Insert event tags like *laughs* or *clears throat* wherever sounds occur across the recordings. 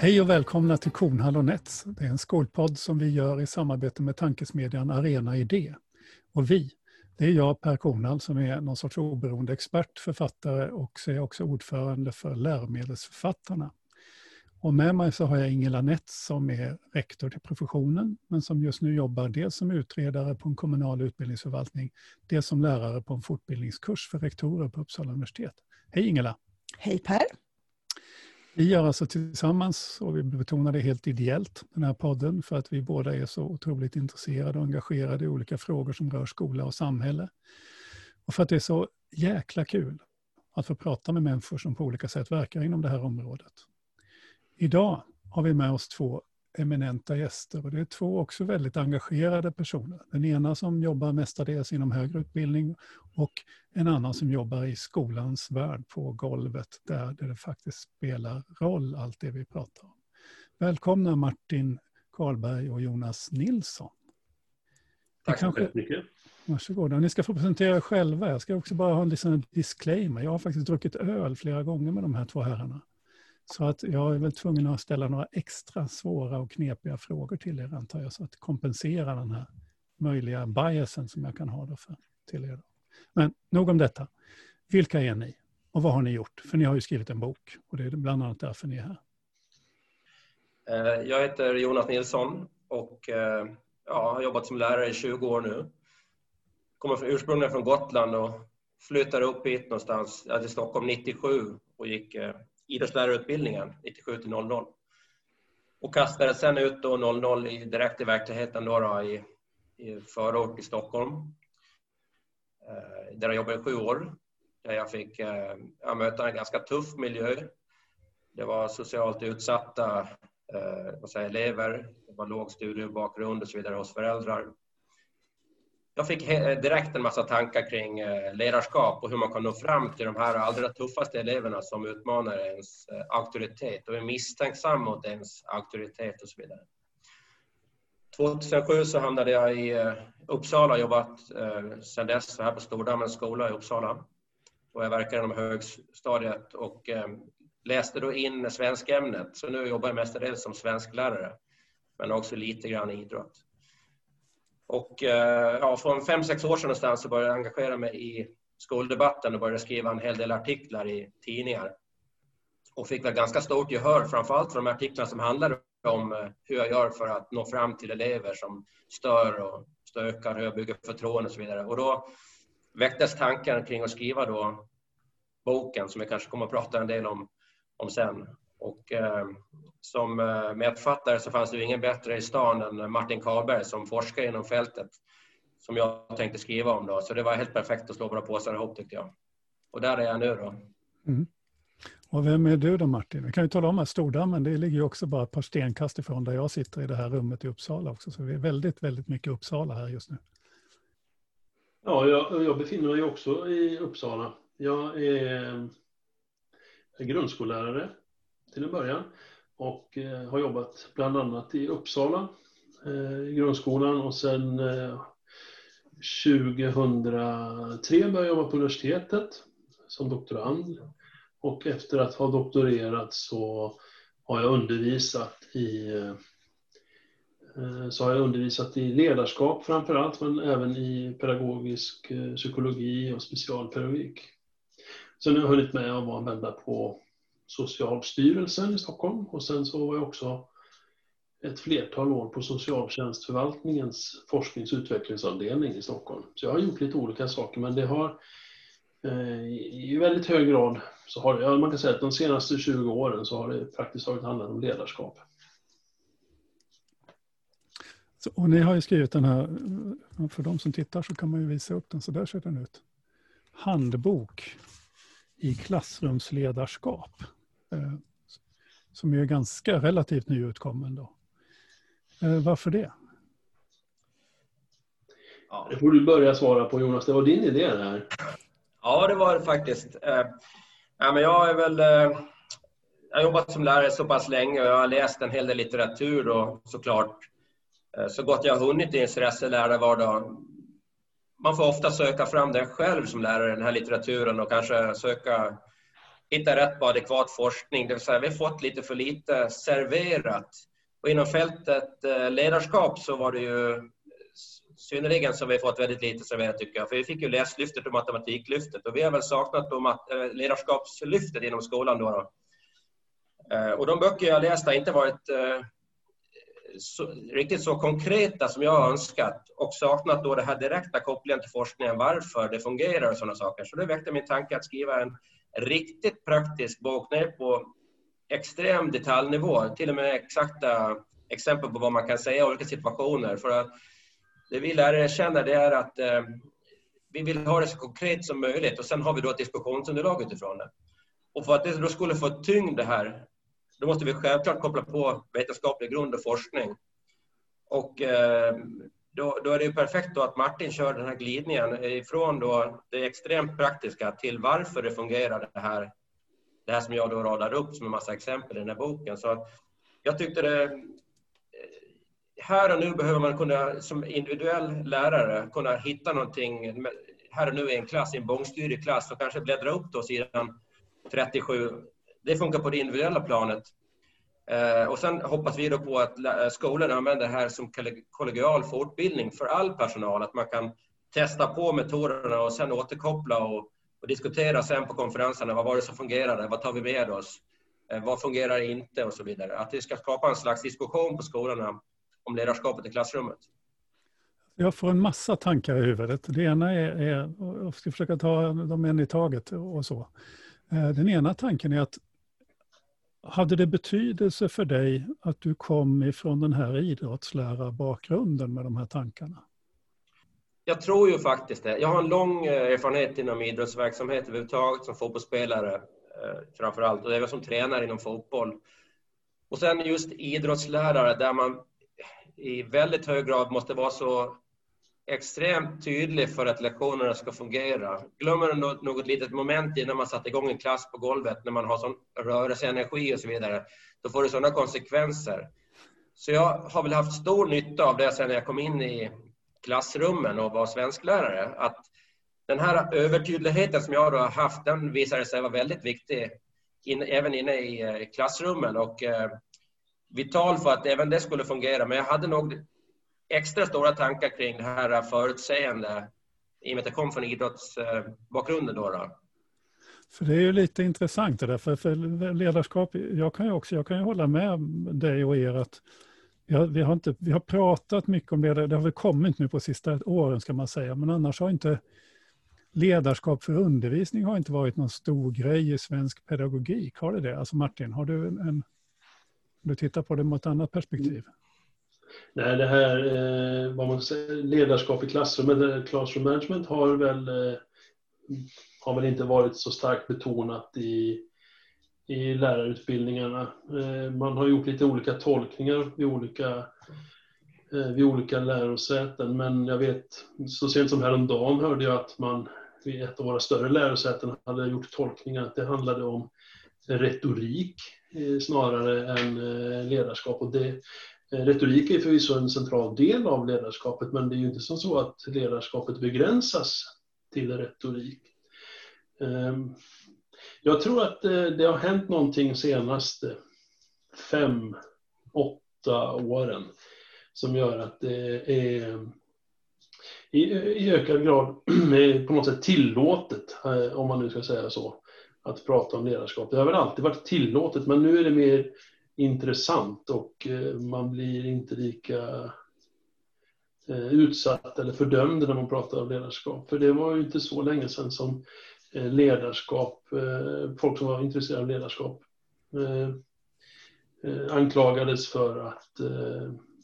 Hej och välkomna till Kornhall och Nets. Det är en skolpodd som vi gör i samarbete med tankesmedjan Arena Idé. Och vi, det är jag Per Kornhall som är någon sorts oberoende expert, författare och så är jag också ordförande för läromedelsförfattarna. Och med mig så har jag Ingela Nets som är rektor till professionen men som just nu jobbar dels som utredare på en kommunal utbildningsförvaltning, dels som lärare på en fortbildningskurs för rektorer på Uppsala universitet. Hej Ingela! Hej Per! Vi gör alltså tillsammans, och vi betonar det helt ideellt, den här podden för att vi båda är så otroligt intresserade och engagerade i olika frågor som rör skola och samhälle. Och för att det är så jäkla kul att få prata med människor som på olika sätt verkar inom det här området. Idag har vi med oss två eminenta gäster och det är två också väldigt engagerade personer. Den ena som jobbar mestadels inom högre utbildning och en annan som jobbar i skolans värld på golvet där, det faktiskt spelar roll allt det vi pratar om. Välkomna Martin Karlberg och Jonas Nilsson. Tack så mycket. Varsågoda. Ni ska få presentera er själva. Jag ska också bara ha en liten disclaimer. Jag har faktiskt druckit öl flera gånger med de här två herrarna. Så att jag är väl tvungen att ställa några extra svåra och knepiga frågor till er antar jag, så att kompensera den här möjliga biasen som jag kan ha då för, till er. Men nog om detta. Vilka är ni och vad har ni gjort? För ni har ju skrivit en bok och det är bland annat därför ni är här. Eh, jag heter Jonas Nilsson och eh, ja, har jobbat som lärare i 20 år nu. Kommer ursprungligen från Gotland och flyttade upp hit någonstans, till Stockholm 97 och gick eh, idrottslärarutbildningen 97 till 00. Och kastades sen ut då 00 i, direkt i verkligheten då, då i, i förort i Stockholm. Eh, där jag jobbade i sju år. Där jag fick eh, jag möta en ganska tuff miljö. Det var socialt utsatta eh, elever, det var låg studiebakgrund och så vidare hos föräldrar jag fick eh, direkt en massa tankar kring eh, ledarskap och hur man kan nå fram till de här allra tuffaste eleverna som utmanar ens eh, auktoritet och är misstänksam mot ens auktoritet och så vidare. 2007 så hamnade jag i Uppsala och jobbat sedan dess här på Stordammens skola i Uppsala. Och jag verkar inom högstadiet och läste då in svenskämnet. Så nu jobbar jag mestadels som svensklärare, men också lite grann idrott. Och eh, ja, från fem, sex år sedan någonstans så började jag engagera mig i skoldebatten och började skriva en hel del artiklar i tidningar. Och fick väl ganska stort gehör, framförallt för de artiklar som handlade om eh, hur jag gör för att nå fram till elever som stör och stökar, hur jag bygger förtroende och så vidare. Och då väcktes tanken kring att skriva då boken som vi kanske kommer att prata en del om, om sen. Och eh, som eh, medförfattare så fanns det ju ingen bättre i stan än Martin Karlberg som forskar inom fältet som jag tänkte skriva om då. Så det var helt perfekt att slå våra påsar ihop tyckte jag. Och där är jag nu då. Mm. Och vem är du då Martin? Vi kan ju tala om att Stordammen, det ligger ju också bara ett par stenkast ifrån där jag sitter i det här rummet i Uppsala också. Så vi är väldigt, väldigt mycket Uppsala här just nu. Ja, jag, jag befinner mig också i Uppsala. Jag är grundskollärare till en början och eh, har jobbat bland annat i Uppsala eh, i grundskolan och sen eh, 2003 började jag jobba på universitetet som doktorand och efter att ha doktorerat så har jag undervisat i så har jag undervisat i ledarskap framför allt, men även i pedagogisk psykologi och specialpedagogik. Så nu har jag hunnit med att vara en vända på Socialstyrelsen i Stockholm och sen så var jag också ett flertal år på socialtjänstförvaltningens forsknings och utvecklingsavdelning i Stockholm. Så jag har gjort lite olika saker men det har eh, i väldigt hög grad så har ja, man kan säga att de senaste 20 åren så har det praktiskt taget handlat om ledarskap. Så, och ni har ju skrivit den här, för de som tittar så kan man ju visa upp den, så där ser den ut. Handbok i klassrumsledarskap. Eh, som är ganska relativt nyutkommen. Då. Eh, varför det? Ja. Det får du börja svara på Jonas, det var din idé det här. Ja, det var det faktiskt. Eh, ja, men jag är väl... Jag har jobbat som lärare så pass länge och jag har läst en hel del litteratur och såklart så gott jag har hunnit i en SRS-lärarvardag. Man får ofta söka fram den själv som lärare, den här litteraturen och kanske söka hitta rätt på adekvat forskning. Det vill säga, vi har fått lite för lite serverat. Och inom fältet eh, ledarskap så var det ju synnerligen som vi har fått väldigt lite serverat tycker jag. För vi fick ju läslyftet och matematiklyftet och vi har väl saknat eh, ledarskapslyftet inom skolan då. då. Eh, och de böcker jag läst har inte varit så, riktigt så konkreta som jag har önskat och saknat då det här direkta kopplingen till forskningen, varför det fungerar och sådana saker. Så det väckte min tanke att skriva en riktigt praktisk bok ner på extrem detaljnivå, till och med exakta exempel på vad man kan säga i olika situationer. För att det vi lärare känner det är att eh, vi vill ha det så konkret som möjligt och sen har vi då ett diskussionsunderlag utifrån det. Och för att det då skulle få tyngd det här, då måste vi självklart koppla på vetenskaplig grund och forskning. Och eh, då, då, är det ju perfekt då att Martin kör den här glidningen ifrån då det extremt praktiska till varför det fungerar det här, det här som jag då radar upp som en massa exempel i den här boken. Så jag tyckte det... Eh, här och nu behöver man kunna som individuell lärare kunna hitta någonting här och nu i en klass, i en bångstyrig klass och kanske bläddra upp då sidan 37. Det funkar på det individuella planet. Eh, och sen hoppas vi då på att eh, skolorna använder det här som kollegial fortbildning för all personal, att man kan testa på metoderna och sen återkoppla och, och diskutera sen på konferenserna. Vad var det som fungerade? Vad tar vi med oss? Eh, vad fungerar inte? Och så vidare. Att det ska skapa en slags diskussion på skolorna om ledarskapet i klassrummet. Jag får en massa tankar i huvudet. Det ena är, är jag ska försöka ta dem en i taget och så. Den ena tanken är att hade det betydelse för dig att du kom ifrån den här idrottslärarbakgrunden med de här tankarna? Jag tror ju faktiskt det. Jag har en lång eh, erfarenhet inom idrottsverksamhet överhuvudtaget som fotbollsspelare eh, framför allt och även som tränare inom fotboll. Och sen just idrottslärare där man i väldigt hög grad måste vara så extremt tydlig för att lektionerna ska fungera. Glömmer du något litet moment innan man satte igång en klass på golvet, när man har sån rörelseenergi och så vidare, då får det sådana konsekvenser. Så jag har väl haft stor nytta av det sen jag kom in i klassrummen och var svensklärare. Att den här övertydligheten som jag har haft, den visade sig vara väldigt viktig in, även inne i eh, klassrummen och eh, vital för att även det skulle fungera. Men jag hade nog extra stora tankar kring det här förutseende i och med att jag kom från idrottsbakgrunden. Då, då. För det är ju lite intressant det där, för, för ledarskap, jag kan ju också jag kan ju hålla med dig och er att ja, vi, har inte, vi har pratat mycket om det, det har väl kommit nu på sista åren ska man säga, men annars har inte ledarskap för undervisning har inte varit någon stor grej i svensk pedagogik. Har det det? Alltså Martin, har du en, du tittar på det mot ett annat perspektiv? Nej, det här eh, vad man säger, ledarskap i klassrummet, classroom management har väl, eh, har väl inte varit så starkt betonat i, i lärarutbildningarna. Eh, man har gjort lite olika tolkningar vid olika, eh, vid olika lärosäten, men jag vet, så sent som häromdagen hörde jag att man vid ett av våra större lärosäten hade gjort tolkningar att det handlade om retorik eh, snarare än eh, ledarskap. Och det, Eh, retorik är förvisso en central del av ledarskapet, men det är ju inte som så att ledarskapet begränsas till retorik. Ehm, jag tror att eh, det har hänt någonting senaste fem, åtta åren som gör att det är i, ökad grad *clears throat* på något sätt tillåtet, eh, om man nu ska säga så, att prata om ledarskap. Det har väl alltid varit tillåtet, men nu är det mer intressant och eh, man blir inte lika eh, utsatt eller fördömd när man pratar om ledarskap. För det var ju inte så länge sedan som eh, ledarskap, folk som var intresserade av ledarskap anklagades för att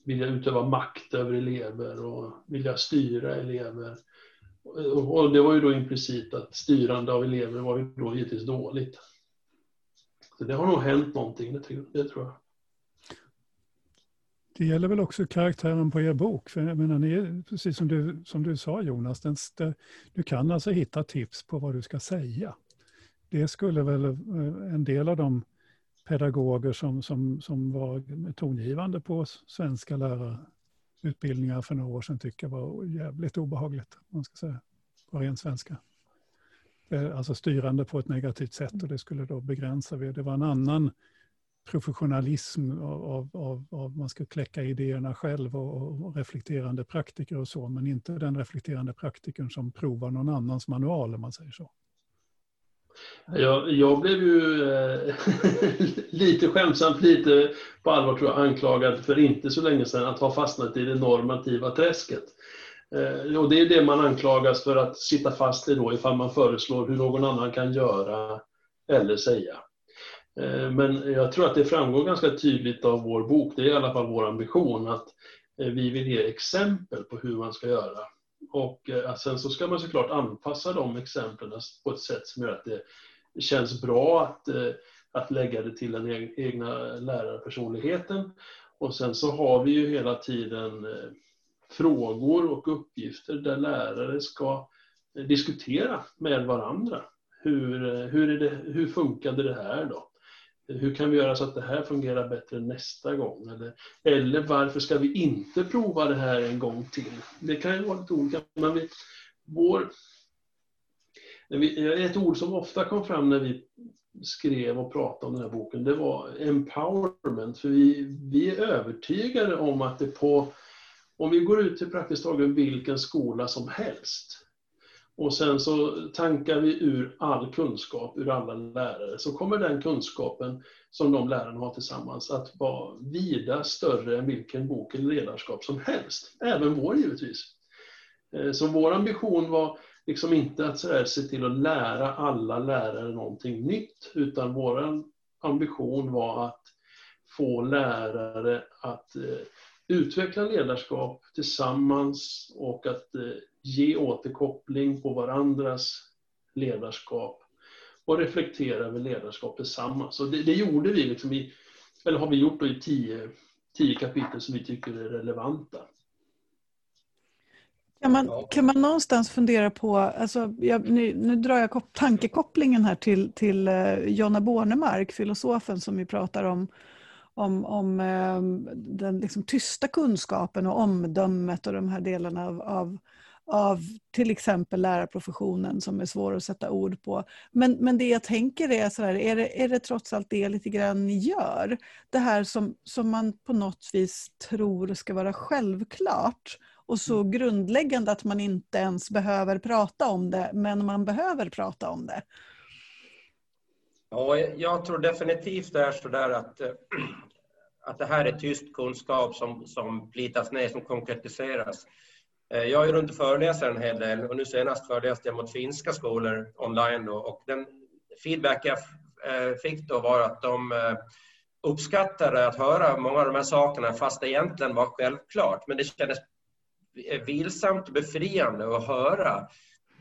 vilja utöva makt över elever och vilja styra elever. Och det var ju då implicit att styrande av elever var ju då givetvis dåligt. Så det har nog hänt någonting, det, tror jag. Det gäller väl också karaktären på er bok. För jag menar, ni, precis som du, som du sa Jonas, den, du kan alltså hitta tips på vad du ska säga. Det skulle väl eh, en del av de pedagoger som, som, som var tongivande på svenska lärarutbildningar för några år sedan tycka var jävligt obehagligt, man ska säga, på ren svenska. Eh, alltså styrande på ett negativt sätt och det skulle då begränsa. Det var en annan professionalism av, av, av, av man ska kläcka idéerna själv och, och, reflekterande praktiker och så, men inte den reflekterande praktikern som provar någon annans manual om man säger så. Jag, jag blev ju eh, *laughs* lite skämtsamt, lite på allvar tror jag, anklagad för inte så länge sedan att ha fastnat i det normativa träsket. Eh, och det är det man anklagas för att sitta fast i då ifall man föreslår hur någon annan kan göra eller säga. Eh, men jag tror att det framgår ganska tydligt av vår bok, det är i alla fall vår ambition, att eh, vi vill ge exempel på hur man ska göra. Och sen så ska man såklart anpassa de exemplen på ett sätt som gör att det känns bra att, att lägga det till den egna lärarpersonligheten. Och sen så har vi ju hela tiden frågor och uppgifter där lärare ska eh, diskutera med varandra. Hur, eh, hur, är det, hur funkade det här då? Hur kan vi göra så att det här fungerar bättre nästa gång? Eller, eller varför ska vi inte prova det här en gång till? Det kan ju vara lite olika. Men vi, vår, eh, ett ord som ofta kom fram när vi skrev och pratade om den här boken, det var empowerment. För vi, vi är övertygade om att det på, om vi går ut till praktiskt taget vilken skola som helst, och sen så tankar vi ur all kunskap ur alla lärare, så kommer den kunskapen som de lärarna har tillsammans att vara vida större än vilken bok eller ledarskap som helst. Även vår givetvis. Eh, så vår ambition var liksom inte att så se till att lära alla lärare någonting nytt, utan vår ambition var att få lärare att eh, utveckla ledarskap tillsammans och att eh, ge återkoppling på varandras ledarskap och reflektera över ledarskap tillsammans. Och det, det gjorde vi, liksom i, eller har vi gjort i tio, tio kapitel som vi tycker är relevanta. Kan man, kan man någonstans fundera på, alltså, jag, nu, nu, drar jag tankekopplingen här till, till uh, Jonna Bornemark, filosofen som vi pratar om, om, om uh, den liksom tysta kunskapen och omdömet och de här delarna av, av av till exempel lärarprofessionen som är svår att sätta ord på. Men, men det jag tänker är, så här, är, det, är det trots allt det lite grann ni gör? Det här som, som man på något vis tror ska vara självklart och så mm. grundläggande att man inte ens behöver prata om det, men man behöver prata om det. Ja, jag tror definitivt det är så där att, eh, att det här är tyst kunskap som, som plitas ner, som konkretiseras. Eh, jag är runt och föreläser en hel del och nu senast föreläste jag mot finska skolor online då, och den feedback jag eh, fick då var att de uppskattade att höra många av de här sakerna fast det egentligen var självklart. Men det kändes vilsamt och befriande att höra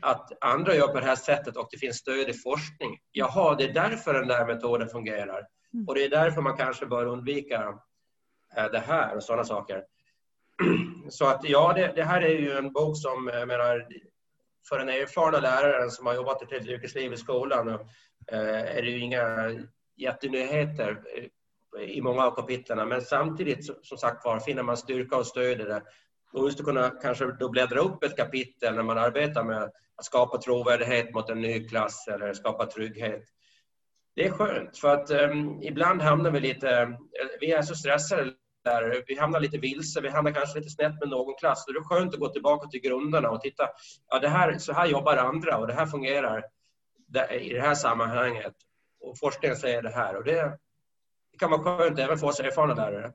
att andra gör på det här sättet och det finns stöd i forskning. Jaha, det är därför den där metoden fungerar. Mm. Och det är därför man kanske bör undvika det här och sådana saker. *clears throat* Så att ja, det, det, här är ju en bok som, jag menar, för den erfarna läraren som har jobbat ett helt yrkesliv i skolan eh, är det ju inga jättenyheter i många av kapitlen. Men samtidigt, som sagt var, finner man styrka och stöd i det. Och just att kunna kanske då bläddra upp ett kapitel när man arbetar med att skapa trovärdighet mot en ny klass eller skapa trygghet. Det är skönt, för att um, ibland hamnar vi lite... Eh, vi är så stressade lärare. Vi hamnar lite vilse, vi hamnar kanske lite snett med någon klass. Då är det skönt att gå tillbaka till grunderna och titta. Ja, det här, så här jobbar andra och det här fungerar i det här sammanhanget. Och forskningen säger det här. Och det, det kan vara skönt även för oss erfarna lärare.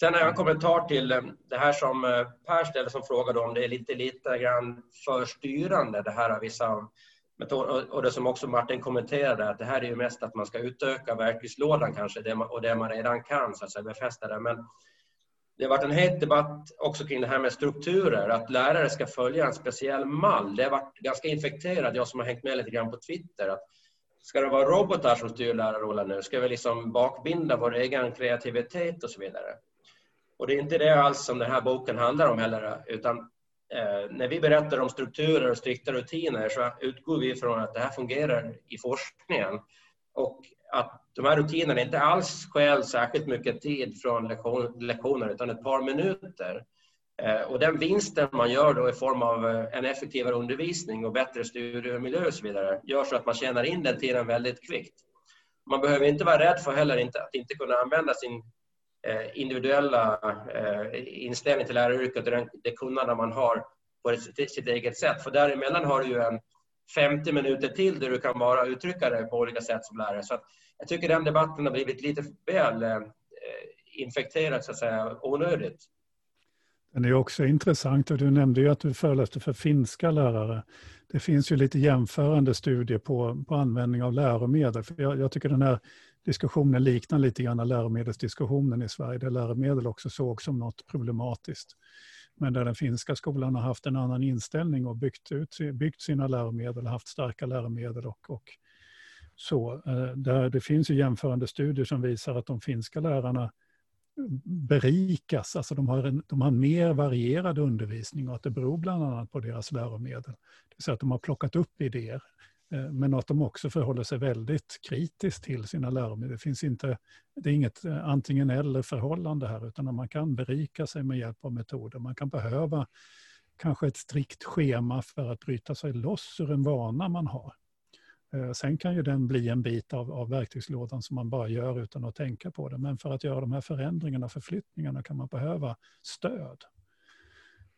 Sen har jag en kommentar till eh, det här som eh, Per ställde som frågade om det är lite, lite grann för styrande det här av vissa och det som också Martin kommenterade, att det här är ju mest att man ska utöka verktygslådan kanske, och det man redan kan, så att säga, befästa det. Men det har varit en het debatt också kring det här med strukturer, att lärare ska följa en speciell mall. Det har varit ganska infekterat, jag som har hängt med lite grann på Twitter, att ska det vara robotar som styr lärarrollen nu? Ska vi liksom bakbinda vår egen kreativitet och så vidare? Och det är inte det alls som den här boken handlar om heller, utan Eh, när vi berättar om strukturer och strikta rutiner så utgår vi från att det här fungerar i forskningen och att de här rutinerna inte alls stjäl särskilt mycket tid från lektion, lektioner utan ett par minuter. Eh, och den vinsten man gör då i form av eh, en effektivare undervisning och bättre studiemiljö och så vidare gör så att man tjänar in den tiden väldigt kvickt. Man behöver inte vara rädd för heller inte, att inte kunna använda sin Eh, individuella eh, inställning till läraryrket och det kunnande man har på sitt eget sätt. För däremellan har du ju en 50 minuter till där du kan bara uttrycka dig på olika sätt som lärare. Så jag tycker den debatten har blivit lite väl eh, infekterad, så att säga, onödigt. Den är också intressant och du nämnde ju att du föreläste för finska lärare. Det finns ju lite jämförande studier på, på användning av läromedel. För jag, jag tycker den här diskussionen liknar lite grann läromedelsdiskussionen i Sverige, där läromedel också sågs som något problematiskt men där den finska skolan har haft en annan inställning och byggt, ut, byggt sina läromedel, haft starka läromedel och, och så. Eh, där det finns ju jämförande studier som visar att de finska lärarna berikas, alltså de har, en, de har mer varierad undervisning och att det beror bland annat på deras läromedel. Det vill säga att de har plockat upp idéer Eh, men att de också förhåller sig väldigt kritiskt till sina läromedel. Det, finns inte, det är inget eh, antingen eller förhållande här, utan man kan berika sig med hjälp av metoder. Man kan behöva kanske ett strikt schema för att bryta sig loss ur en vana man har. Eh, sen kan ju den bli en bit av, av verktygslådan som man bara gör utan att tänka på det. Men för att göra de här förändringarna, förflyttningarna, kan man behöva stöd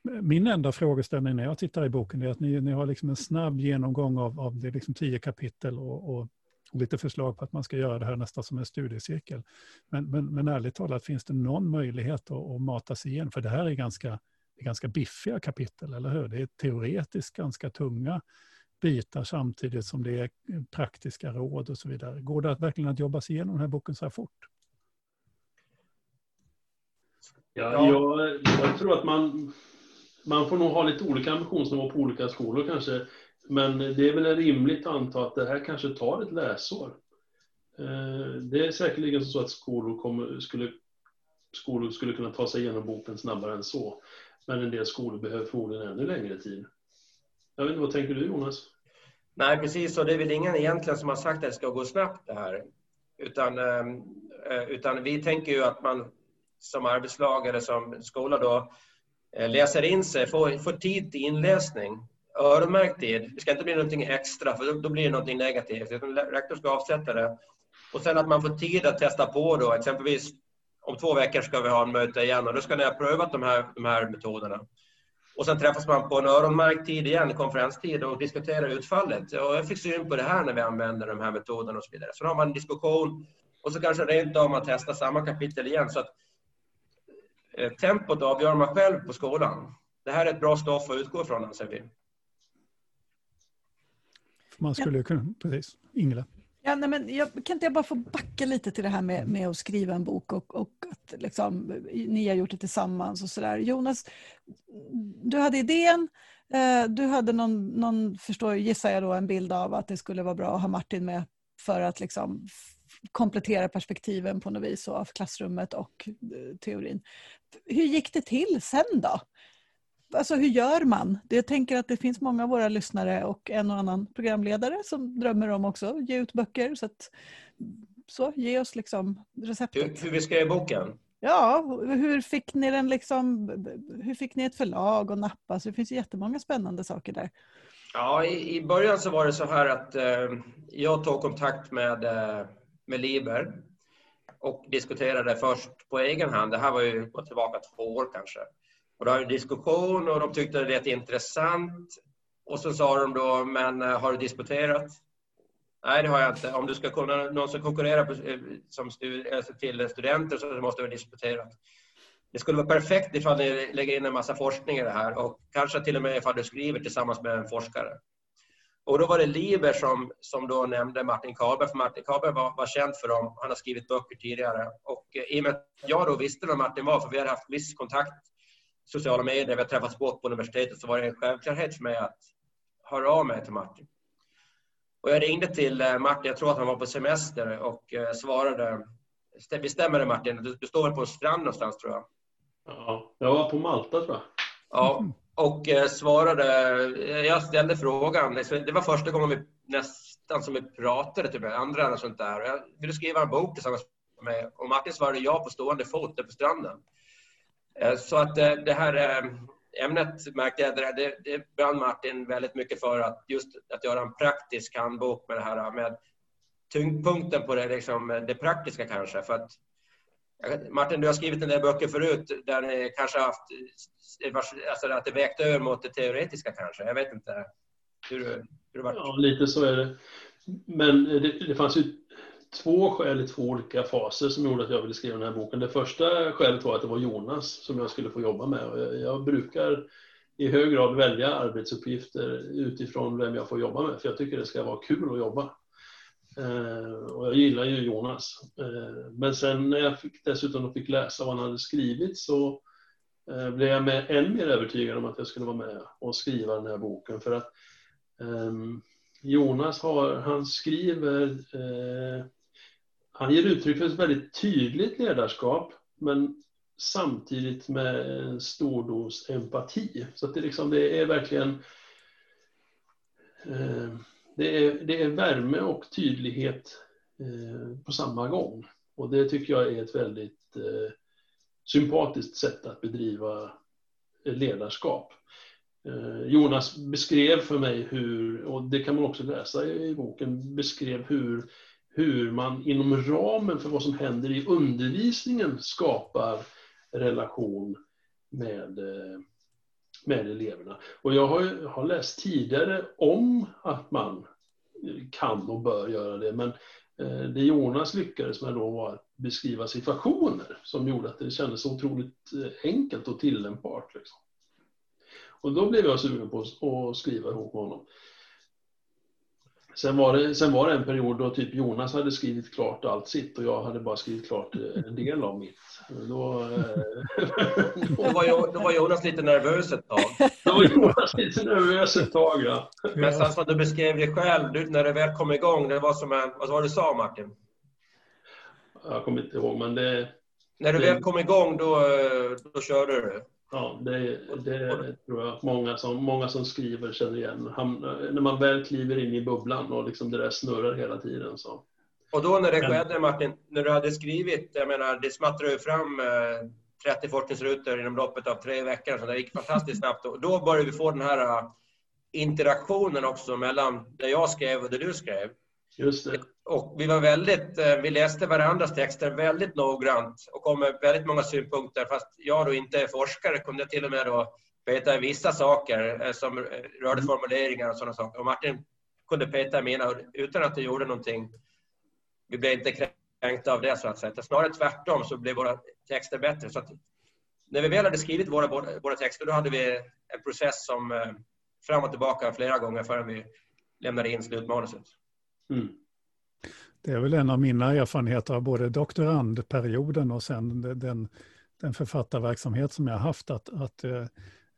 min enda frågeställning när jag tittar i boken är att ni, ni har liksom en snabb genomgång av, av det liksom tio kapitel och, och, lite förslag på att man ska göra det här nästan som en studiecirkel. Men, men, men ärligt talat, finns det någon möjlighet att, att mata sig igenom? För det här är ganska, är ganska biffiga kapitel, eller hur? Det är teoretiskt ganska tunga bitar samtidigt som det är praktiska råd och så vidare. Går det att verkligen att jobba sig igenom den här boken så här fort? Ja, jag, jag tror att man man får nog ha lite olika ambitionsnivå på olika skolor kanske. Men det är väl rimligt att anta att det här kanske tar ett läsår. Eh, det är säkerligen så att skolor, kommer, skulle, skolor skulle kunna ta sig igenom boken snabbare än så. Men en del skolor behöver förmodligen ännu längre tid. Jag vet inte, vad tänker du Jonas? Nej, precis och Det är väl ingen egentligen som har sagt att det ska gå snabbt det här. Utan, eh, utan vi tänker ju att man som arbetslag eller som skola då Eh, läser in sig, får, får tid till inläsning, öronmärkt tid. Det ska inte bli någonting extra, för då, då blir det någonting negativt. Rektor ska avsätta det. Och sen att man får tid att testa på då, exempelvis om två veckor ska vi ha en möte igen och då ska ni ha prövat de här, de här metoderna. Och sen träffas man på en öronmärkt tid igen, konferenstid, och diskuterar utfallet. Och jag fick syn på det här när vi använder de här metoderna och så vidare. Så då har man en diskussion och så kanske rent av man testar samma kapitel igen. Så att tempot avgör man själv på skolan. Det här är ett bra stoff att utgå ifrån, anser vi. Man skulle kunna, precis. Ingela? Ja, nej, men jag, kan inte jag bara få backa lite till det här med, med att skriva en bok och, och att liksom, ni har gjort det tillsammans och sådär. Jonas, du hade idén, eh, du hade någon, någon, förstår, gissar jag då, en bild av att det skulle vara bra att ha Martin med för att liksom komplettera perspektiven på något vis av klassrummet och eh, teorin. Hur gick det till sen då? Alltså hur gör man? Jag tänker att det finns många av våra lyssnare och en och annan programledare som drömmer om också ge ut böcker. Så, att, så ge oss liksom receptet. Hur, hur vi skrev boken? Ja, hur fick ni den liksom, hur fick ni ett förlag att nappa? Så det finns jättemånga spännande saker där. Ja, i, i början så var det så här att eh, jag tog kontakt med eh, med Liber och diskuterade först på egen hand. Det här var ju gå tillbaka två år kanske. Och då hade en diskussion och de tyckte det lät intressant. Och så sa de då, men eh, har du disputerat? Nej, det har jag inte. Om du ska kunna, någon eh, som konkurrerar på, som stud, alltså eh, till studenter så måste du ha disputerat. Det skulle vara perfekt ifall ni lägger in en massa forskning i det här och kanske till och med ifall du skriver tillsammans med en forskare. Och då var det Liber som, som då nämnde Martin Karlberg, för Martin Karlberg var, var känd för dem. Han har skrivit böcker tidigare. Och eh, i och med att jag då visste vem Martin var, för vi hade haft viss kontakt sociala medier, vi har träffats bort på universitetet, så var det en självklarhet för mig att höra av mig till Martin. Och jag ringde till eh, Martin, jag tror att han var på semester, och eh, svarade. Visst stämmer det Martin? Du, du står väl på en strand någonstans tror jag? Ja, jag var på Malta tror jag. Ja, och eh, svarade, eh, jag ställde frågan, det var första gången vi nästan som vi pratade, typ andra eller sånt där. Jag ville skriva en bok tillsammans med mig och Martin svarade ja på stående fot där på stranden. Eh, så att det här ämnet märkte jag, det, det brann Martin väldigt mycket för att just att göra en praktisk handbok med det här med tyngdpunkten på det, liksom, det praktiska kanske. För att, Martin, du har skrivit en del böcker förut där ni kanske haft, alltså att det vägt över mot det teoretiska kanske. Jag vet inte. Hur, hur det Ja, lite så är det. Men det, det fanns ju två skäl i två olika faser som gjorde att jag ville skriva den här boken. Det första skälet var att det var Jonas som jag skulle få jobba med. Jag, jag brukar i hög grad välja arbetsuppgifter utifrån vem jag får jobba med, för jag tycker det ska vara kul att jobba. Eh, och jag gillar ju Jonas. Eh, men sen när jag fick, dessutom fick läsa vad han hade skrivit så eh, blev jag med, än mer övertygad om att jag skulle vara med och skriva den här boken. För att ehm, Jonas har, han skriver, eh, han ger uttryck för ett väldigt tydligt ledarskap, men samtidigt med en stor dos empati. Så att det, liksom, det är verkligen eh, det, är, det är värme och tydlighet eh, på samma gång. Och det tycker jag är ett väldigt eh, sympatiskt sätt att bedriva eh, ledarskap. Eh, Jonas beskrev för mig hur, och det kan man också läsa i boken, beskrev hur, hur man inom ramen för vad som händer i undervisningen skapar relation med, eh, med eleverna. Och jag har, har läst tidigare om att man kan och bör göra det, men eh, det Jonas lyckades med då var att beskriva situationer som gjorde att det kändes otroligt eh, enkelt och tillämpbart. Liksom. Och då blev jag sugen på att skriva ihop med honom. Sen var, det, sen var det en period då typ Jonas hade skrivit klart allt sitt och jag hade bara skrivit klart eh, en del av mitt. Då, eh, *laughs* då, var, då var Jonas lite nervös ett tag. Då var Jonas lite nervös ett tag, ja. Men sen som du beskrev dig själv, du, när det väl kom igång, det var som en... Vad var det du sa, Martin? Jag kommer inte ihåg, men det... När du det, väl kom igång, då, då körde du? Ja, det, det tror jag många som, många som skriver känner igen. Han, när man väl kliver in i bubblan och liksom det där snurrar hela tiden. Så. Och då när det skedde, Martin, när du hade skrivit, jag menar, det smattrade ju fram eh, 30 forskningsrutor inom loppet av tre veckor, så det gick fantastiskt *laughs* snabbt. Och då började vi få den här uh, interaktionen också mellan det jag skrev och det du skrev. Just det. Och vi var väldigt, eh, vi läste varandras texter väldigt noggrant och kom med väldigt många synpunkter. Fast jag då inte är forskare kunde till och med då peta i vissa saker eh, som rörde formuleringar och sådana saker. Och Martin kunde peta i mina utan att det gjorde någonting. Vi blev inte kränkta av det så att säga. Snarare tvärtom så blev våra texter bättre. Så att när vi väl hade skrivit våra, våra texter då hade vi en process som eh, fram och tillbaka flera gånger förrän vi lämnade in slutmanuset. Mm. Det är väl en av mina erfarenheter av både doktorandperioden och sen den, den författarverksamhet som jag har haft, att, att eh,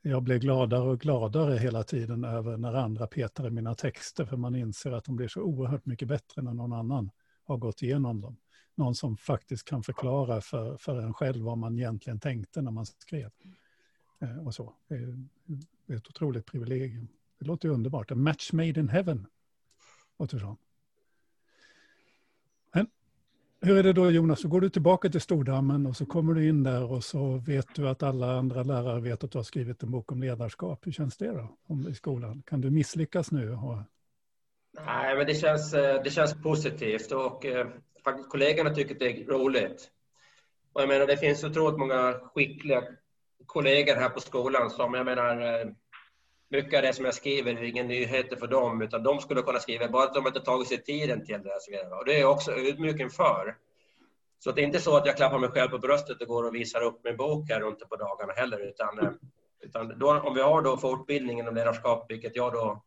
jag blir gladare och gladare hela tiden över när andra petar i mina texter, för man inser att de blir så oerhört mycket bättre när någon annan har gått igenom dem. Någon som faktiskt kan förklara för, för en själv vad man egentligen tänkte när man skrev. Eh, och så. Det är ett otroligt privilegium. Det låter underbart. A match made in heaven. Låter. Hur är det då Jonas, så går du tillbaka till Stordammen och så kommer du in där och så vet du att alla andra lärare vet att du har skrivit en bok om ledarskap. Hur känns det då om, i skolan? Kan du misslyckas nu? Och... Nej, men det känns, eh, det känns positivt och eh, faktiskt kollegorna tycker det är roligt. Och jag menar, det finns otroligt många skickliga kollegor här på skolan som jag menar eh, mycket av det som jag skriver är inga nyheter för dem, utan de skulle kunna skriva, bara att de inte tagit sig tiden till det. Och det är jag också ödmjuk inför. Så det är inte så att jag klappar mig själv på bröstet och går och visar upp min bok här runt på dagarna heller, utan, eh, utan då, om vi har då fortbildningen om ledarskap, vilket jag då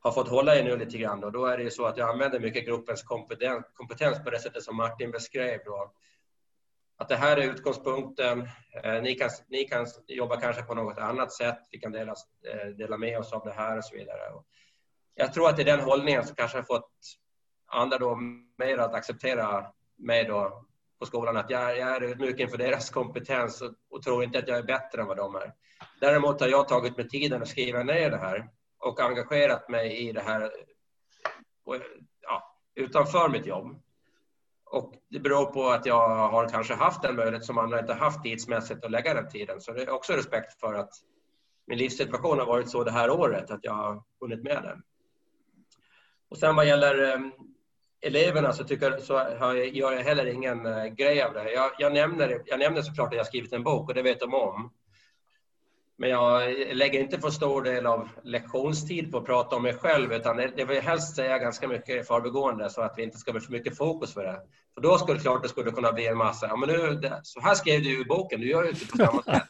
har fått hålla i nu lite grann, och då är det ju så att jag använder mycket gruppens kompetens, kompetens på det sättet som Martin beskrev. Då att det här är utgångspunkten. Eh, ni kan, ni kan jobba kanske på något annat sätt. Vi kan dela, eh, dela med oss av det här och så vidare. Jag tror att det är den hållningen som kanske har fått andra då mer att acceptera mig då på skolan. Att jag, jag är ödmjuk inför deras kompetens och, och, tror inte att jag är bättre än vad de är. Däremot har jag tagit mig tiden att skriva ner det här och engagerat mig i det här ja, utanför mitt jobb. Och det beror på att jag har kanske haft den möjlighet som andra inte haft tidsmässigt att lägga den tiden. Så det är också respekt för att min livssituation har varit så det här året, att jag har hunnit med den. Och sen vad gäller ehm, eleverna så, tycker, så har jag, gör jag heller ingen eh, grej av det. Jag, jag, nämner, jag nämner såklart att jag skrivit en bok och det vet de om. Men jag lägger inte för stor del av lektionstid på att prata om mig själv utan det vill helst säga ganska mycket i förbigående så att vi inte ska bli för mycket fokus för det. För då skulle det klart det skulle kunna bli en massa, ja men nu, så här skrev du i boken, du gör ju inte på samma sätt.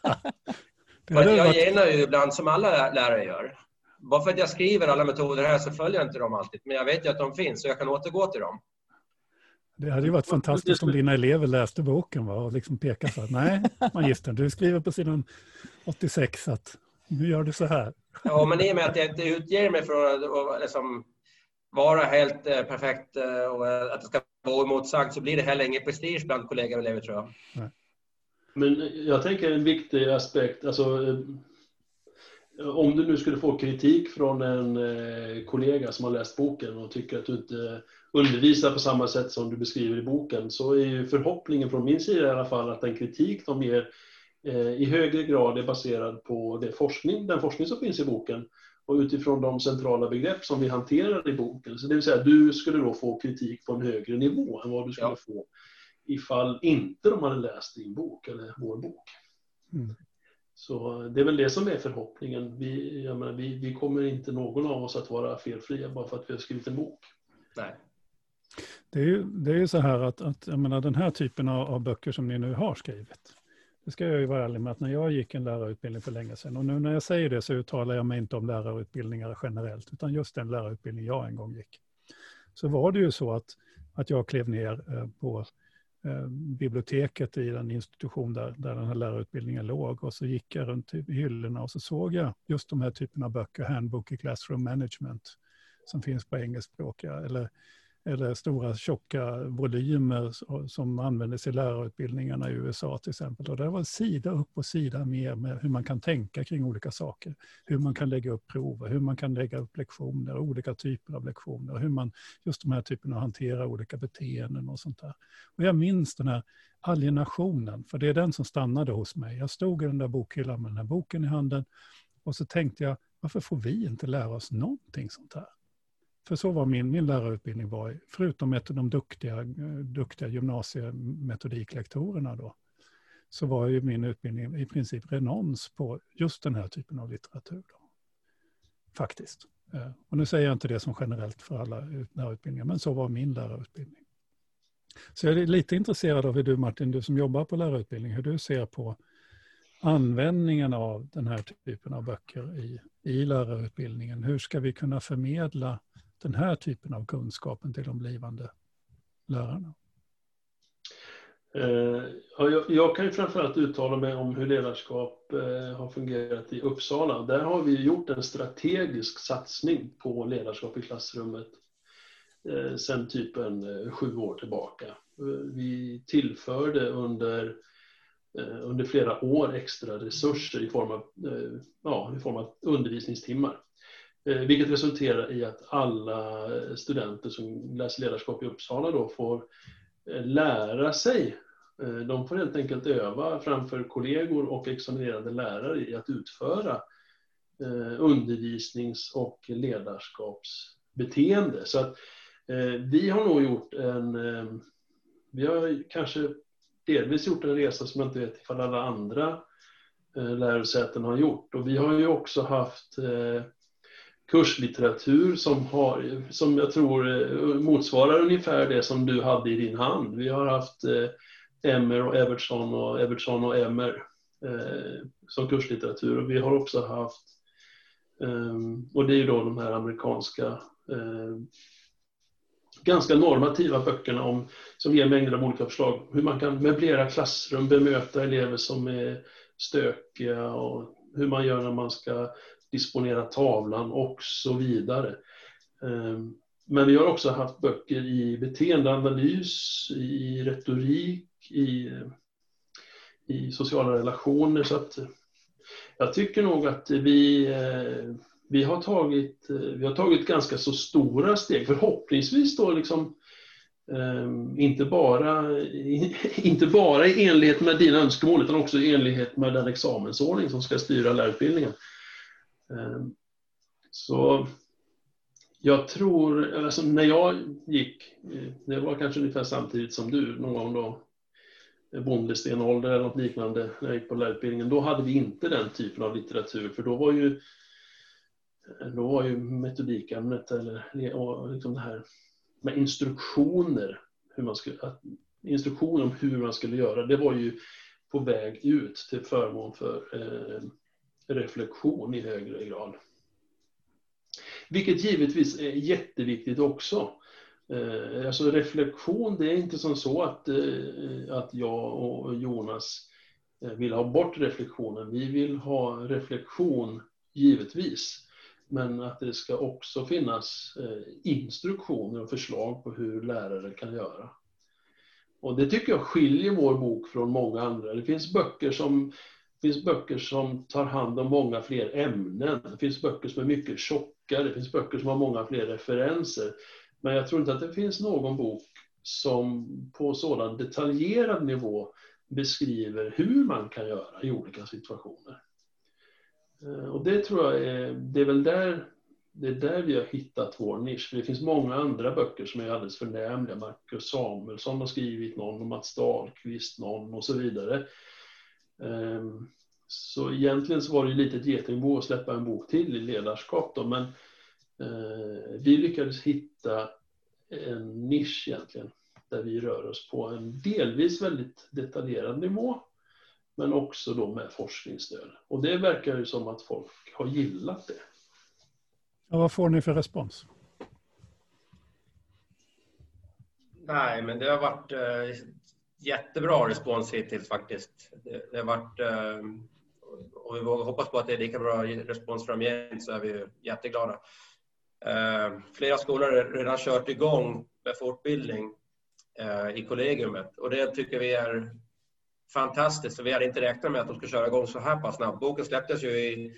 *laughs* jag genar ju ibland som alla lärare gör. Bara för att jag skriver alla metoder här så följer jag inte dem alltid, men jag vet ju att de finns och jag kan återgå till dem. Det hade ju varit fantastiskt om dina elever läste boken va? och liksom pekade så att nej, magistern, du skriver på sidan 86 att nu gör du så här. Ja, men i och med att jag inte utger mig från att liksom vara helt eh, perfekt eh, och att det ska vara oemotsagt så blir det heller ingen prestige bland kollegor och elever tror jag. Nej. Men jag tänker en viktig aspekt, alltså eh, om du nu skulle få kritik från en kollega som har läst boken och tycker att du inte undervisar på samma sätt som du beskriver i boken så är ju förhoppningen från min sida i alla fall att den kritik de ger eh, i högre grad är baserad på det forskning, den forskning som finns i boken och utifrån de centrala begrepp som vi hanterar i boken. Så det vill säga, du skulle då få kritik på en högre nivå än vad du skulle ja. få ifall inte de hade läst din bok eller vår bok. Mm. Så det är väl det som är förhoppningen. Vi, menar, vi, vi kommer inte någon av oss att vara felfria bara för att vi har skrivit en bok. Nej. Det är ju, det är så här att, att jag menar, den här typen av, av, böcker som ni nu har skrivit, det ska jag ju vara ärlig med att när jag gick en lärarutbildning för länge sedan, och nu när jag säger det så uttalar jag mig inte om lärarutbildningar generellt, utan just den lärarutbildning jag en gång gick. Så var det ju så att, att jag klev ner eh, på eh, biblioteket i den institution där, där den här lärarutbildningen låg och så gick jag runt i hyllorna och så såg jag just de här typerna av böcker, Handbook i Classroom Management, som finns på engelskspråkiga, eller eller stora tjocka volymer som användes i lärarutbildningarna i USA till exempel. Och det var sida upp och sida mer med hur man kan tänka kring olika saker. Hur man kan lägga upp prover, hur man kan lägga upp lektioner, olika typer av lektioner, hur man just de här typerna hanterar olika beteenden och sånt där. Och jag minns den här alienationen, för det är den som stannade hos mig. Jag stod i den där bokhyllan med den här boken i handen och så tänkte jag, varför får vi inte lära oss någonting sånt här? För så var min, min lärarutbildning var, förutom ett av de duktiga, eh, duktiga gymnasiemetodiklektorerna då, så var ju min utbildning i princip renons på just den här typen av litteratur. Då. Faktiskt. Eh, och nu säger jag inte det som generellt för alla lärarutbildningar, men så var min lärarutbildning. Så jag är lite intresserad av hur du Martin, du som jobbar på lärarutbildning, hur du ser på användningen av den här typen av böcker i, i lärarutbildningen. Hur ska vi kunna förmedla den här typen av kunskapen till de blivande lärarna? Eh, jag kan ju framförallt uttala mig om hur ledarskap eh, har fungerat i Uppsala. Där har vi gjort en strategisk satsning på ledarskap i klassrummet eh, sen typ en sju år tillbaka. Vi tillförde under, under flera år extra resurser i form av, ja, i form av undervisningstimmar. Eh, vilket resulterar i att alla studenter som läser ledarskap i Uppsala då får eh, lära sig. Eh, de får helt enkelt öva framför kollegor och examinerade lärare i att utföra undervisnings och ledarskapsbeteende. Så att vi har nog gjort en, vi har kanske delvis gjort en resa som jag inte vet ifall alla andra lärosäten har gjort. Och vi har ju också haft kurslitteratur som, har, som jag tror eh, motsvarar ungefär det som du hade i din hand. Vi har haft eh, Emmer och Evertsson och Evertsson och Emmer eh, som kurslitteratur och vi har också haft, eh, och det är ju då de här amerikanska eh, ganska normativa böckerna om, som ger mängder av olika förslag. Hur man kan möblera klassrum, bemöta elever som är stökiga och hur man gör när man ska disponera tavlan och så vidare. Ehm, men vi har också haft böcker i beteendeanalys, i retorik, i, i sociala relationer. Så att jag tycker nog att vi, eh, vi, har tagit, eh, vi har tagit ganska så stora steg, förhoppningsvis då liksom ehm, inte bara, *laughs* inte bara i enlighet med dina önskemål utan också i enlighet med den examensordning som ska styra lärarutbildningen. Ehm, så jag tror, alltså när jag gick, eh, det var kanske ungefär samtidigt som du, någon gång då, eh, bondestenålder eller något liknande, när jag gick på lärarutbildningen, då hade vi inte den typen av litteratur, för då var ju, eh, då var ju metodikämnet, eller liksom det här med instruktioner, hur man skulle, instruktioner om hur man skulle göra, det var ju på väg ut till förmån för eh, reflektion i högre grad. Vilket givetvis är jätteviktigt också. Eh, alltså reflektion, det är inte som så att, eh, att jag och Jonas eh, vill ha bort reflektionen. Vi vill ha reflektion, givetvis. Men att det ska också finnas instruktioner och förslag på hur lärare kan göra. Och det tycker jag skiljer vår bok från många andra. Det finns böcker som finns böcker som tar hand om många fler ämnen. Det finns böcker som är mycket tjockare. Det finns böcker som har många fler referenser. Men jag tror inte att det finns någon bok som på sådan detaljerad nivå beskriver hur man kan göra i olika situationer. Eh, och det tror jag är, det är väl där, det är där vi har hittat vår nisch. För det finns många andra böcker som är alldeles förnämliga. Marcus Samuelsson har skrivit någon, och Mats Dahlqvist någon och så vidare. Ehm, så egentligen så var det lite ett getingbo att släppa en bok till i ledarskap då, men eh, vi lyckades hitta en nisch egentligen, där vi rör oss på en delvis väldigt detaljerad nivå, men också då med forskningsstöd. Och det verkar ju som att folk har gillat det. Ja, vad får ni för respons? Nej, men det har varit eh, jättebra respons hittills faktiskt. Det, det har varit, eh, och vi vågar hoppas på att det är lika bra respons framgent så är vi jätteglada. Eh, flera skolor har redan kört igång med fortbildning eh, i kollegiumet och det tycker vi är fantastiskt för vi hade inte räknat med att de skulle köra igång så här pass snabbt. Boken släpptes ju i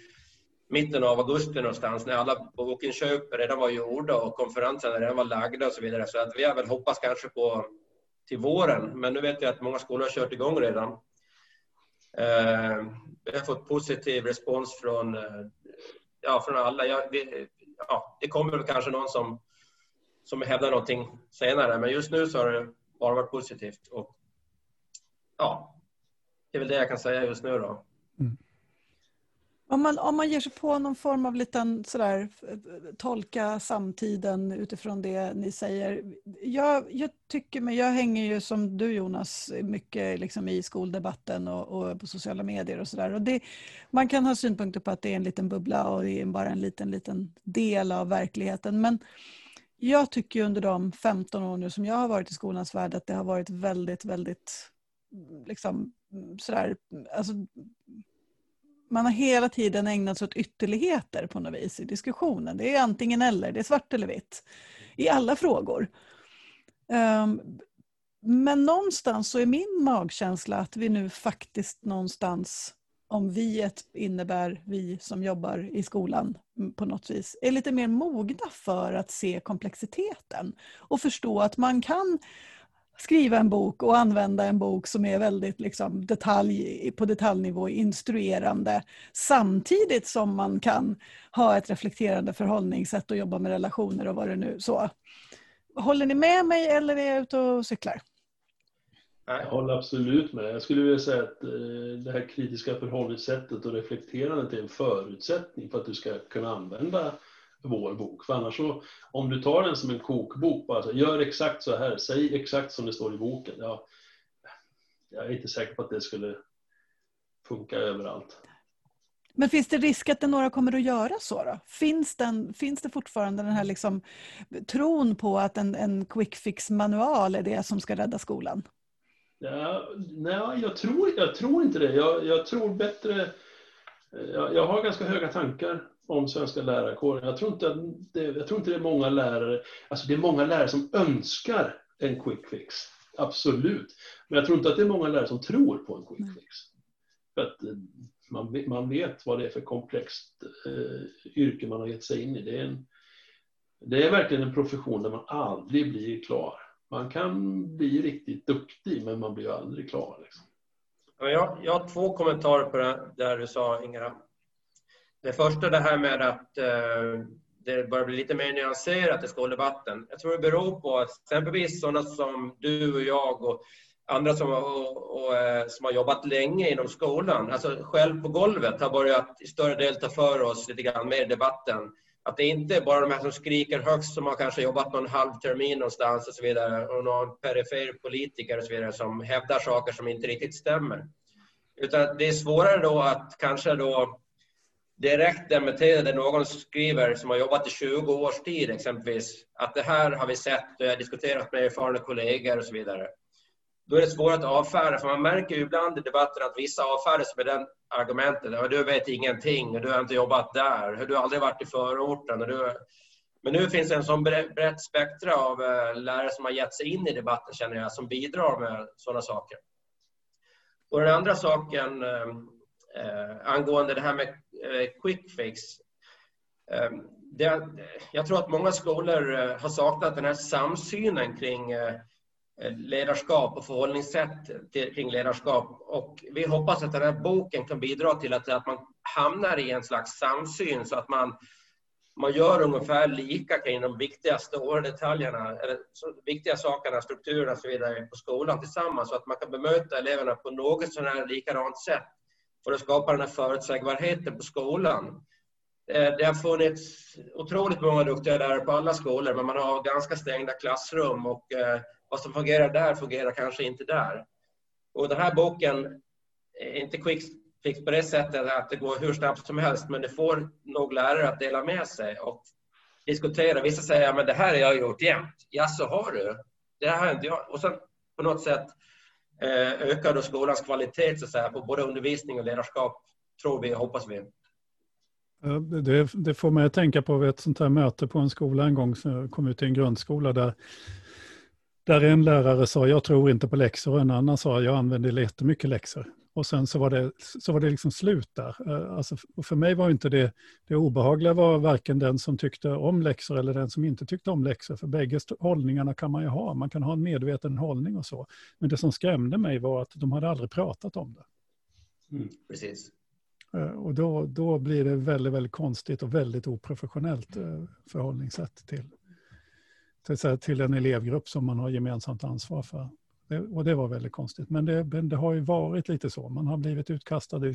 mitten av augusti någonstans när alla bokinköp redan var gjorda och konferenserna redan var lagda och så vidare. Så att vi har väl hoppats kanske på till våren. Men nu vet jag att många skolor har kört igång redan. Eh, vi har fått positiv respons från, eh, ja, från alla. Ja, vi, ja, det kommer väl kanske någon som, som hävdar någonting senare, men just nu så har det bara varit positivt. Och, ja, det är väl det jag kan säga just nu då. Mm. Om man, om man ger sig på någon form av liten sådär, tolka samtiden utifrån det ni säger. Jag, jag tycker mig, jag hänger ju som du Jonas mycket liksom i skoldebatten och, och på sociala medier och sådär. Man kan ha synpunkter på att det är en liten bubbla och det är bara en liten, liten del av verkligheten. Men jag tycker under de 15 år nu som jag har varit i skolans värld att det har varit väldigt, väldigt liksom sådär, alltså man har hela tiden ägnat sig åt ytterligheter på något vis i diskussionen. Det är antingen eller, det är svart eller vitt. I alla frågor. Um, men någonstans så är min magkänsla att vi nu faktiskt någonstans, om viet innebär vi som jobbar i skolan mm, på något vis, är lite mer mogna för att se komplexiteten och förstå att man kan skriva en bok och använda en bok som är väldigt liksom, detalj, på detaljnivå instruerande samtidigt som man kan ha ett reflekterande förhållningssätt och jobba med relationer och vad det nu så. Håller ni med mig eller är jag ute och cyklar? Jag håller absolut med. Jag skulle vilja säga att eh, det här kritiska förhållningssättet och reflekterandet är en förutsättning för att du ska kunna använda vår bok. För annars så, om du tar den som en kokbok, bara så, gör exakt så här, säg exakt som det står i boken. Ja, jag är inte säker på att det skulle funka överallt. Men finns det risk att det några kommer att göra så? Då? Finns, den, finns det fortfarande den här liksom, tron på att en, en quick fix-manual är det som ska rädda skolan? Ja, nej, jag tror, jag tror inte det. Jag, jag tror bättre... Jag, jag har ganska höga tankar om svenska lärarkåren. Jag tror, inte att det, jag tror inte det är många lärare, alltså det är många lärare som önskar en quick fix. Absolut. Men jag tror inte att det är många lärare som tror på en quick fix. För att eh, man, man vet vad det är för komplext eh, yrke man har gett sig in i. Det är, en, det är verkligen en profession där man aldrig blir klar. man kan bli riktigt duktig, men man blir aldrig klar. Liksom. Jag, jag har två kommentarer på det där du sa, Ingela. Det första det här med att eh, det börjar bli lite mer nyanserat i skoldebatten. Jag tror det beror på att exempelvis sådana som du och jag och andra som, och, och, eh, som har jobbat länge inom skolan, alltså själv på golvet, har börjat i större del ta för oss lite grann mer i debatten. Att det inte är bara de här som skriker högst som har kanske jobbat någon halv termin någonstans och så vidare och någon perifer politiker och så vidare som hävdar saker som inte riktigt stämmer. Utan det är svårare då att kanske då direkt dementera det någon skriver som har jobbat i 20 års tid exempelvis, att det här har vi sett och jag har diskuterat med erfarna kollegor och så vidare. Då är det svårt att avfärda, för man märker ju ibland i debatten att vissa avfärdas med den argumentet. Du vet ingenting, och du har inte jobbat där, du har aldrig varit i förorten. Och du... Men nu finns det en sån brett spektra av eh, lärare som har gett sig in i debatten, känner jag, som bidrar med sådana saker. Och den andra saken eh, eh, angående det här med eh, quick fix. Eh, det, jag tror att många skolor eh, har saknat den här samsynen kring Eh, ledarskap och förhållningssätt till, kring ledarskap. Och vi hoppas att den här boken kan bidra till att, att man hamnar i en slags samsyn så att man, man gör ungefär lika kring de viktigaste detaljerna, eller så, viktiga sakerna, strukturerna och så vidare på skolan tillsammans så att man kan bemöta eleverna på något sådär likadant sätt för att skapa den här förutsägbarheten på skolan. Eh, det har funnits otroligt många duktiga lärare på alla skolor, men man har ganska stängda klassrum och eh, vad som fungerar där fungerar kanske inte där. Och den här boken är inte quick fix på det sättet att det går hur snabbt som helst, men det får nog lärare att dela med sig och diskutera. Vissa säger att det här har jag gjort jämt. Ja, så har du? Det här har inte jag. Och sen på något sätt eh, ökar då skolans kvalitet så att säga, på både undervisning och ledarskap, tror vi och hoppas vi. Det, det, får mig att tänka på ett sånt här möte på en skola en gång, så jag kom ut till en grundskola där där en lärare sa jag tror inte på läxor och en annan sa jag använder jättemycket läxor. Och sen så var det, så var det liksom slut där. Eh, alltså, för mig var inte det, det obehagliga var varken den som tyckte om läxor eller den som inte tyckte om läxor. För bägge hållningarna kan man ju ha. Man kan ha en medveten hållning och så. Men det som skrämde mig var att de hade aldrig pratat om det. Mm, precis. Eh, och då, då blir det väldigt, väldigt konstigt och väldigt oprofessionellt eh, förhållningssätt till, till, till en elevgrupp som man har gemensamt ansvar för. Det, och det var väldigt konstigt. Men det, det, har ju varit lite så. Man har blivit utkastad i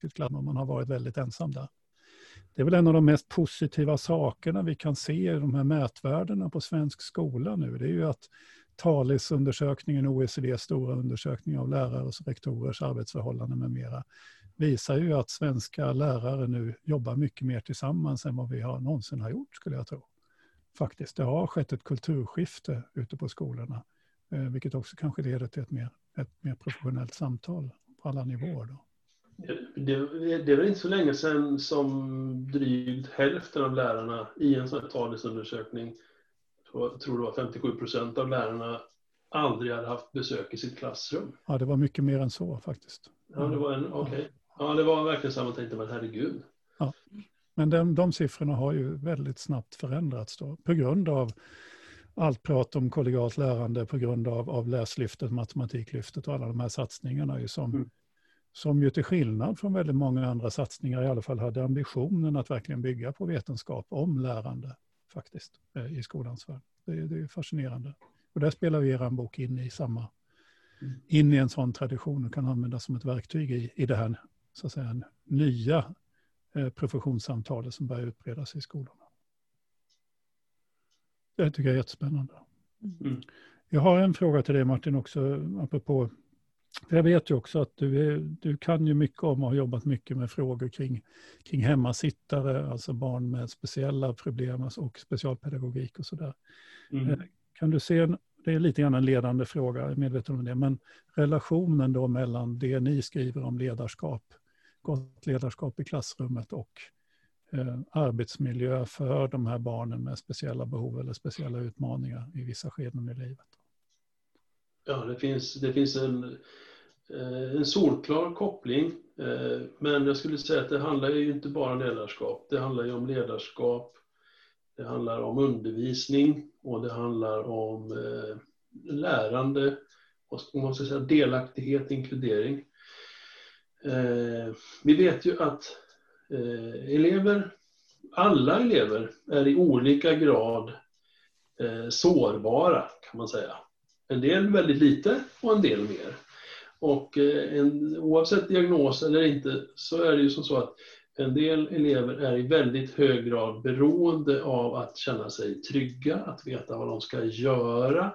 sitt klass och man har varit väldigt ensam där. Det är väl en av de mest positiva sakerna vi kan se i de här mätvärdena på svensk skola nu. Det är ju att TALIS-undersökningen, OECDs stora undersökning av lärares och rektorers arbetsförhållanden med mera, visar ju att svenska lärare nu jobbar mycket mer tillsammans än vad vi har någonsin har gjort, skulle jag tro faktiskt. Det har skett ett kulturskifte ute på skolorna, eh, vilket också kanske leder till ett mer, ett mer professionellt samtal på alla nivåer. Då. Det, det är väl inte så länge sedan som drygt hälften av lärarna i en sån här talesundersökning, jag tror det var 57 procent av lärarna, aldrig hade haft besök i sitt klassrum. Ja, det var mycket mer än så faktiskt. Ja, det var en, okej. Okay. Ja, det var verkligen så man tänkte, men herregud. Men de, de siffrorna har ju väldigt snabbt förändrats då, på grund av allt prat om kollegialt lärande, på grund av, av läslyftet, matematiklyftet och alla de här satsningarna ju som, mm. som ju till skillnad från väldigt många andra satsningar i alla fall hade ambitionen att verkligen bygga på vetenskap om lärande faktiskt eh, i skolans värld. Det, det är fascinerande. Och där spelar vi er bok in i samma, mm. in i en sån tradition och kan användas som ett verktyg i, i det här så att säga, nya professionssamtalet som börjar utbredas i skolorna. Det tycker jag är jättespännande. Mm. Jag har en fråga till dig Martin också, apropå, för jag vet ju också att du, är, du kan ju mycket om och har jobbat mycket med frågor kring, kring hemmasittare, alltså barn med speciella problem alltså, och specialpedagogik och sådär. Mm. Eh, kan du se, en, det är lite grann en ledande fråga, jag är medveten om det, men relationen då mellan det ni skriver om ledarskap gott ledarskap i klassrummet och eh, arbetsmiljö för de här barnen med speciella behov eller speciella utmaningar i vissa skeden i livet. Ja, det finns, det finns en, eh, en solklar koppling, eh, men jag skulle säga att det handlar ju inte bara om ledarskap. Det handlar ju om ledarskap, det handlar om undervisning och det handlar om eh, lärande, vad ska säga, delaktighet, inkludering. Eh, vi vet ju att eh, elever, alla elever, är i olika grad eh, sårbara kan man säga. En del väldigt lite och en del mer. Och eh, en, oavsett diagnos eller inte så är det ju som så att en del elever är i väldigt hög grad beroende av att känna sig trygga, att veta vad de ska göra,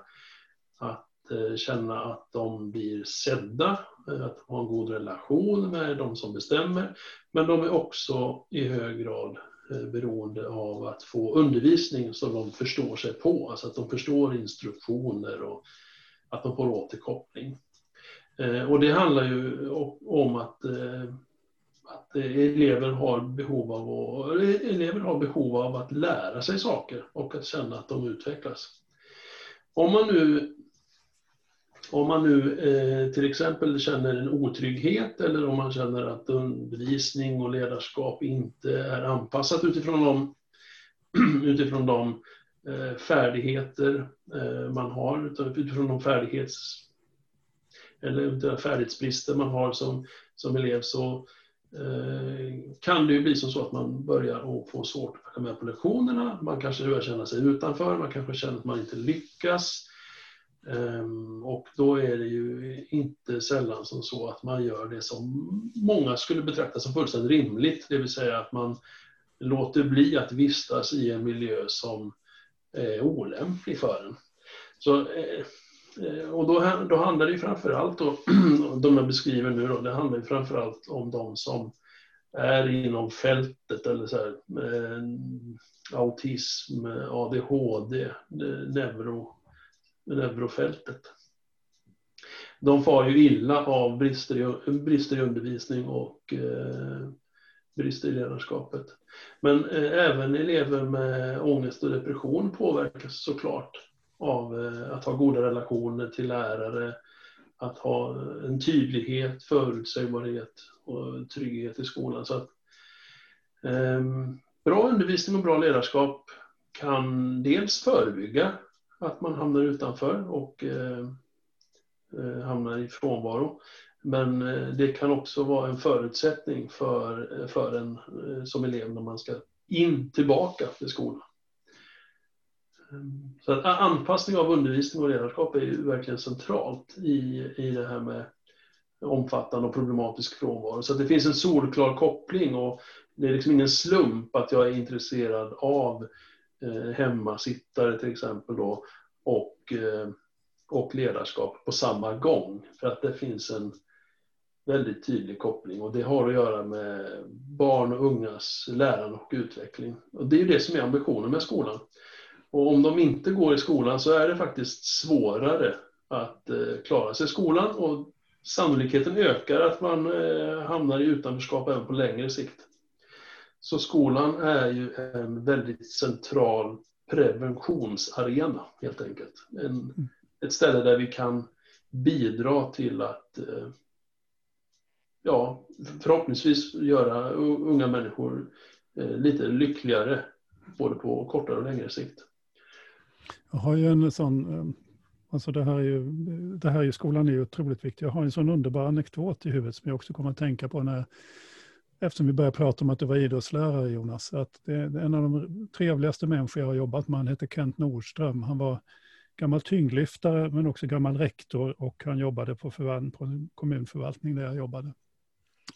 att eh, känna att de blir sedda, att ha en god relation med de som bestämmer. Men de är också i hög grad eh, beroende av att få undervisning som de förstår sig på, alltså att de förstår instruktioner och att de får återkoppling. Eh, och det handlar ju om att, eh, att elever, har behov av att, elever har behov av att lära sig saker och att känna att de utvecklas. Om man nu, om man nu eh, till exempel känner en otrygghet eller om man känner att undervisning och ledarskap inte är anpassat utifrån de, *clears throat* utifrån de eh, färdigheter eh, man har, utifrån de färdighets eller färdighetsbrister man har som, som elev så eh, kan det ju bli som så att man börjar att få svårt att följa med på lektionerna. Man kanske börjar känna sig utanför, man kanske känner att man inte lyckas. Ehm, och då är det ju inte sällan som så att man gör det som många skulle betrakta som fullständigt rimligt, det vill säga att man låter bli att vistas i en miljö som är olämplig för en. Så eh, eh, och då, då handlar det ju framförallt, då, *clears throat* de jag beskriver nu, då, det handlar ju framförallt om de som är inom fältet eller så här, eh, autism, ADHD, eh, neuro, neurofältet. De far ju illa av brister i, brister i undervisning och eh, brister i ledarskapet. Men eh, även elever med ångest och depression påverkas såklart av eh, att ha goda relationer till lärare, att ha en tydlighet, förutsägbarhet och trygghet i skolan. Så att, eh, bra undervisning och bra ledarskap kan dels förebygga att man hamnar utanför och eh, eh, hamnar i frånvaro. Men eh, det kan också vara en förutsättning för, eh, för en eh, som elev när man ska in tillbaka till skolan. Ehm, så att anpassning av undervisning och ledarskap är ju verkligen centralt i, i det här med omfattande och problematisk frånvaro. Så att det finns en solklar koppling och det är liksom ingen slump att jag är intresserad av eh, hemmasittare till exempel då och, eh, och ledarskap på samma gång. För att det finns en väldigt tydlig koppling och det har att göra med barn och ungas lärande och utveckling. Och det är ju det som är ambitionen med skolan. Och om de inte går i skolan så är det faktiskt svårare att eh, klara sig i skolan och sannolikheten ökar att man eh, hamnar i utanförskap även på längre sikt. Så skolan är ju en väldigt central preventionsarena helt enkelt. En, ett ställe där vi kan bidra till att eh, ja, förhoppningsvis göra unga människor eh, lite lyckligare både på kortare och längre sikt. Jag har ju en sån, eh, alltså det här är ju, det här är ju, skolan är ju otroligt viktig. Jag har en sån underbar anekdot i huvudet som jag också kommer att tänka på när, eftersom vi började prata om att du var idrottslärare Jonas, att det är en av de trevligaste människor jag har jobbat med, han heter Kent Nordström. Han var gammal tyngdlyftare men också gammal rektor och han jobbade på, på en kommunförvaltning där jag jobbade.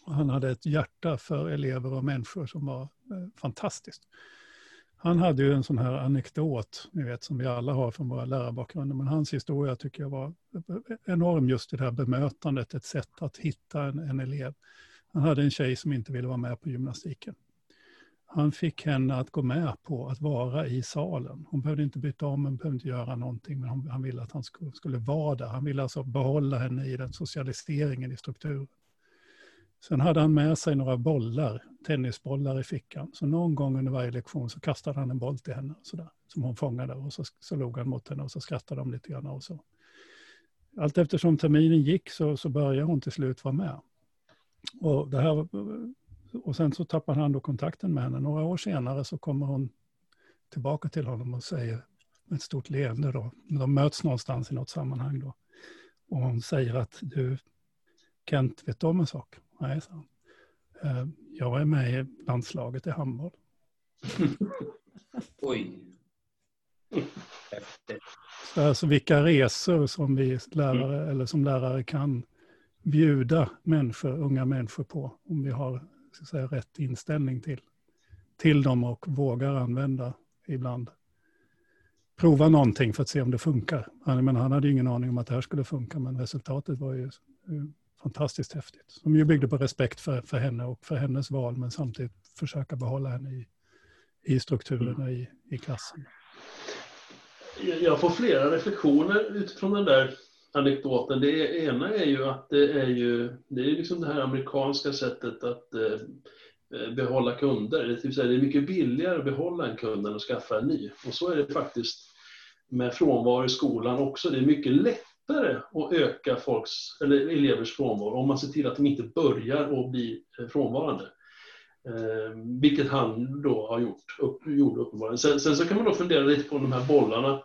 Och han hade ett hjärta för elever och människor som var eh, fantastiskt. Han hade ju en sån här anekdot, ni vet, som vi alla har från våra lärarbakgrunder, men hans historia tycker jag var eh, eh, enorm just i det här bemötandet, ett sätt att hitta en, en elev. Han hade en tjej som inte ville vara med på gymnastiken. Han fick henne att gå med på att vara i salen. Hon behövde inte byta om, hon behövde inte göra någonting, men han, han ville att han skulle, skulle vara där. Han ville alltså behålla henne i den socialiseringen i strukturen. Sen hade han med sig några bollar, tennisbollar i fickan. Så någon gång under varje lektion så kastade han en boll till henne, sådär, som hon fångade. Och så, så log han mot henne och så skrattade de lite grann. Och så. Allt eftersom terminen gick så, så började hon till slut vara med. Och, det här, och sen så tappade han då kontakten med henne. Några år senare så kommer hon tillbaka till honom och säger med ett stort leende då. De möts någonstans i något sammanhang då. Och hon säger att du, Kent, vet du om en sak? Nej, så. Eh, jag är med i landslaget i handboll. *laughs* Oj. Så alltså vilka resor som vi lärare, eller som lärare kan bjuda människor, unga människor på, om vi har så säga, rätt inställning till, till dem och vågar använda ibland. Prova någonting för att se om det funkar. Han, men han hade ingen aning om att det här skulle funka, men resultatet var ju eh, fantastiskt häftigt. Som ju byggde på respekt för, för henne och för hennes val, men samtidigt försöka behålla henne i, i strukturerna i, i klassen. Jag får flera reflektioner utifrån den där anekdoten. Det ena är ju att det är ju det är liksom det här amerikanska sättet att eh, eh, behålla kunder. Det, vill säga det är mycket billigare att behålla en kund än att skaffa en ny. Och så är det faktiskt med frånvaro i skolan också. Det är mycket lättare att öka folks, eller elevers frånvaro om man ser till att de inte börjar att bli eh, frånvarande. Eh, vilket han då har gjort, upp, gjorde uppenbarligen. Sen, sen, så kan man då fundera lite på de här bollarna,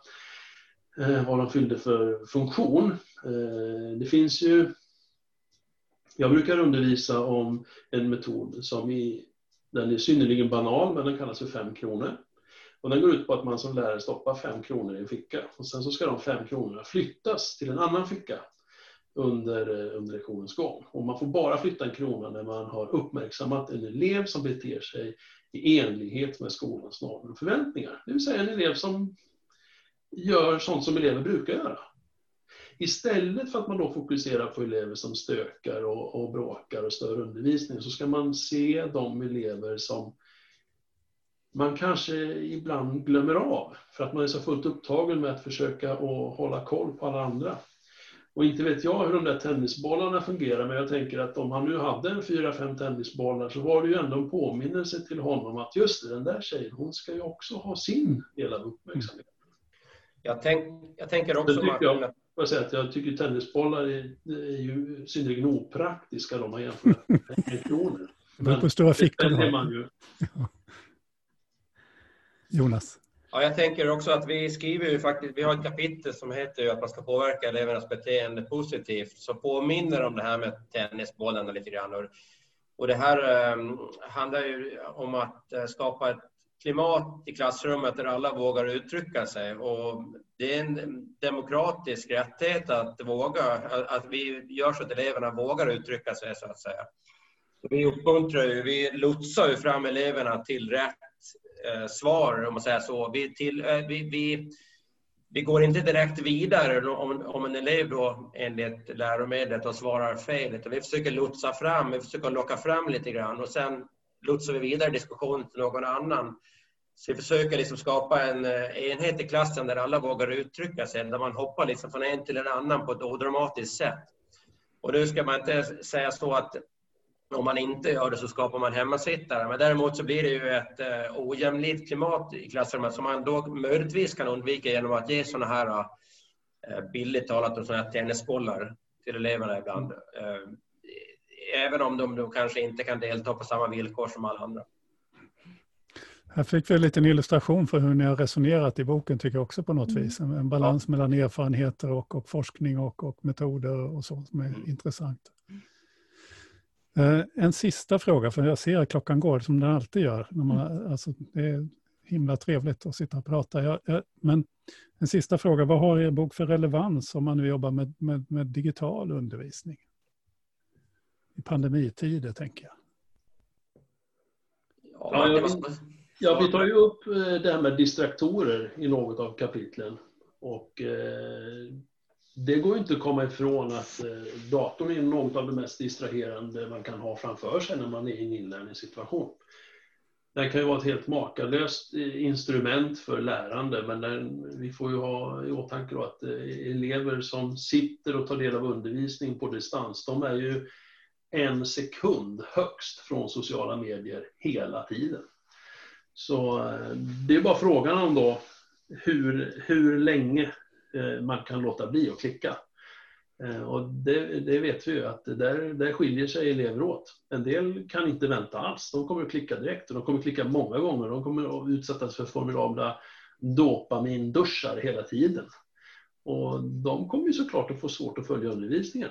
Eh, vad de fyllde för funktion. Eh, det finns ju, jag brukar undervisa om en metod som i, den är synnerligen banal, men den kallas för fem kronor. Och den går ut på att man som lärare stoppar fem kronor i en ficka och sen så ska de fem kronorna flyttas till en annan ficka under, eh, under lektionens gång. Och man får bara flytta en krona när man har uppmärksammat en elev som beter sig i enlighet med skolans normer och förväntningar. Det vill säga en elev som gör sånt som elever brukar göra. Istället för att man då fokuserar på elever som stökar och, och bråkar och stör undervisningen så ska man se de elever som man kanske ibland glömmer av för att man är så fullt upptagen med att försöka och hålla koll på alla andra. Och inte vet jag hur de där tennisbollarna fungerar, men jag tänker att om han nu hade en fyra, fem tennisbollar så var det ju ändå en påminnelse till honom att just det, den där tjejen, hon ska ju också ha sin del av uppmärksamheten. Jag, tänk, jag tänker också... Tycker jag, jag, säga att jag tycker tennisbollar är, är ju synnerligen opraktiska om man jämför med *laughs* kronor. Men på stora fickor har. Man ju. *laughs* Jonas? Ja, jag tänker också att vi skriver ju faktiskt, vi har ett kapitel som heter ju att man ska påverka elevernas beteende positivt, så påminner om det här med tennisbollarna lite grann. Och det här um, handlar ju om att uh, skapa ett klimat i klassrummet där alla vågar uttrycka sig. Och det är en demokratisk rättighet att våga, att vi gör så att eleverna vågar uttrycka sig så att säga. Vi uppmuntrar ju, vi lotsar ju fram eleverna till rätt eh, svar, om man säger så. Vi, till, eh, vi, vi, vi, går inte direkt vidare om, om en elev då enligt läromedlet och svarar fel, utan vi försöker lotsa fram, vi försöker locka fram lite grann och sen lotsar vi vidare diskussionen till någon annan. Så vi försöker liksom skapa en eh, enhet i klassen där alla vågar uttrycka sig, där man hoppar liksom från en till en annan på ett odramatiskt sätt. Och nu ska man inte säga så att om man inte gör det så skapar man hemmasittare. Men däremot så blir det ju ett eh, ojämlikt klimat i klassrummet som man då möjligtvis kan undvika genom att ge sådana här, eh, billigt talat, sådana här tennisbollar till eleverna ibland. Eh, även om de då kanske inte kan delta på samma villkor som alla andra. Här fick vi en liten illustration för hur ni har resonerat i boken, tycker jag också på något mm. vis. En balans ja. mellan erfarenheter och, och forskning och, och, metoder och så som är mm. intressant. Eh, en sista fråga, för jag ser att klockan går som den alltid gör. När man, mm. alltså, det är himla trevligt att sitta och prata. Jag, jag, men en sista fråga, vad har er bok för relevans om man nu jobbar med, med, med digital undervisning? I pandemitider, tänker jag. Ja, jag, ja, vi tar ju upp eh, det här med distraktorer i något av kapitlen. Och eh, det går inte att komma ifrån att eh, datorn är något av det mest distraherande man kan ha framför sig när man är i en inlärningssituation. Den kan ju vara ett helt makalöst eh, instrument för lärande, men den, vi får ju ha i åtanke då att eh, elever som sitter och tar del av undervisning på distans, de är ju en sekund högst från sociala medier hela tiden. Så eh, det är bara frågan om då hur, hur länge eh, man kan låta bli att klicka. Eh, och det, det, vet vi ju att där, där skiljer sig elever åt. En del kan inte vänta alls. De kommer att klicka direkt och de kommer att klicka många gånger. De kommer att utsättas för formidabla dopaminduschar hela tiden. Och de kommer ju såklart att få svårt att följa undervisningen.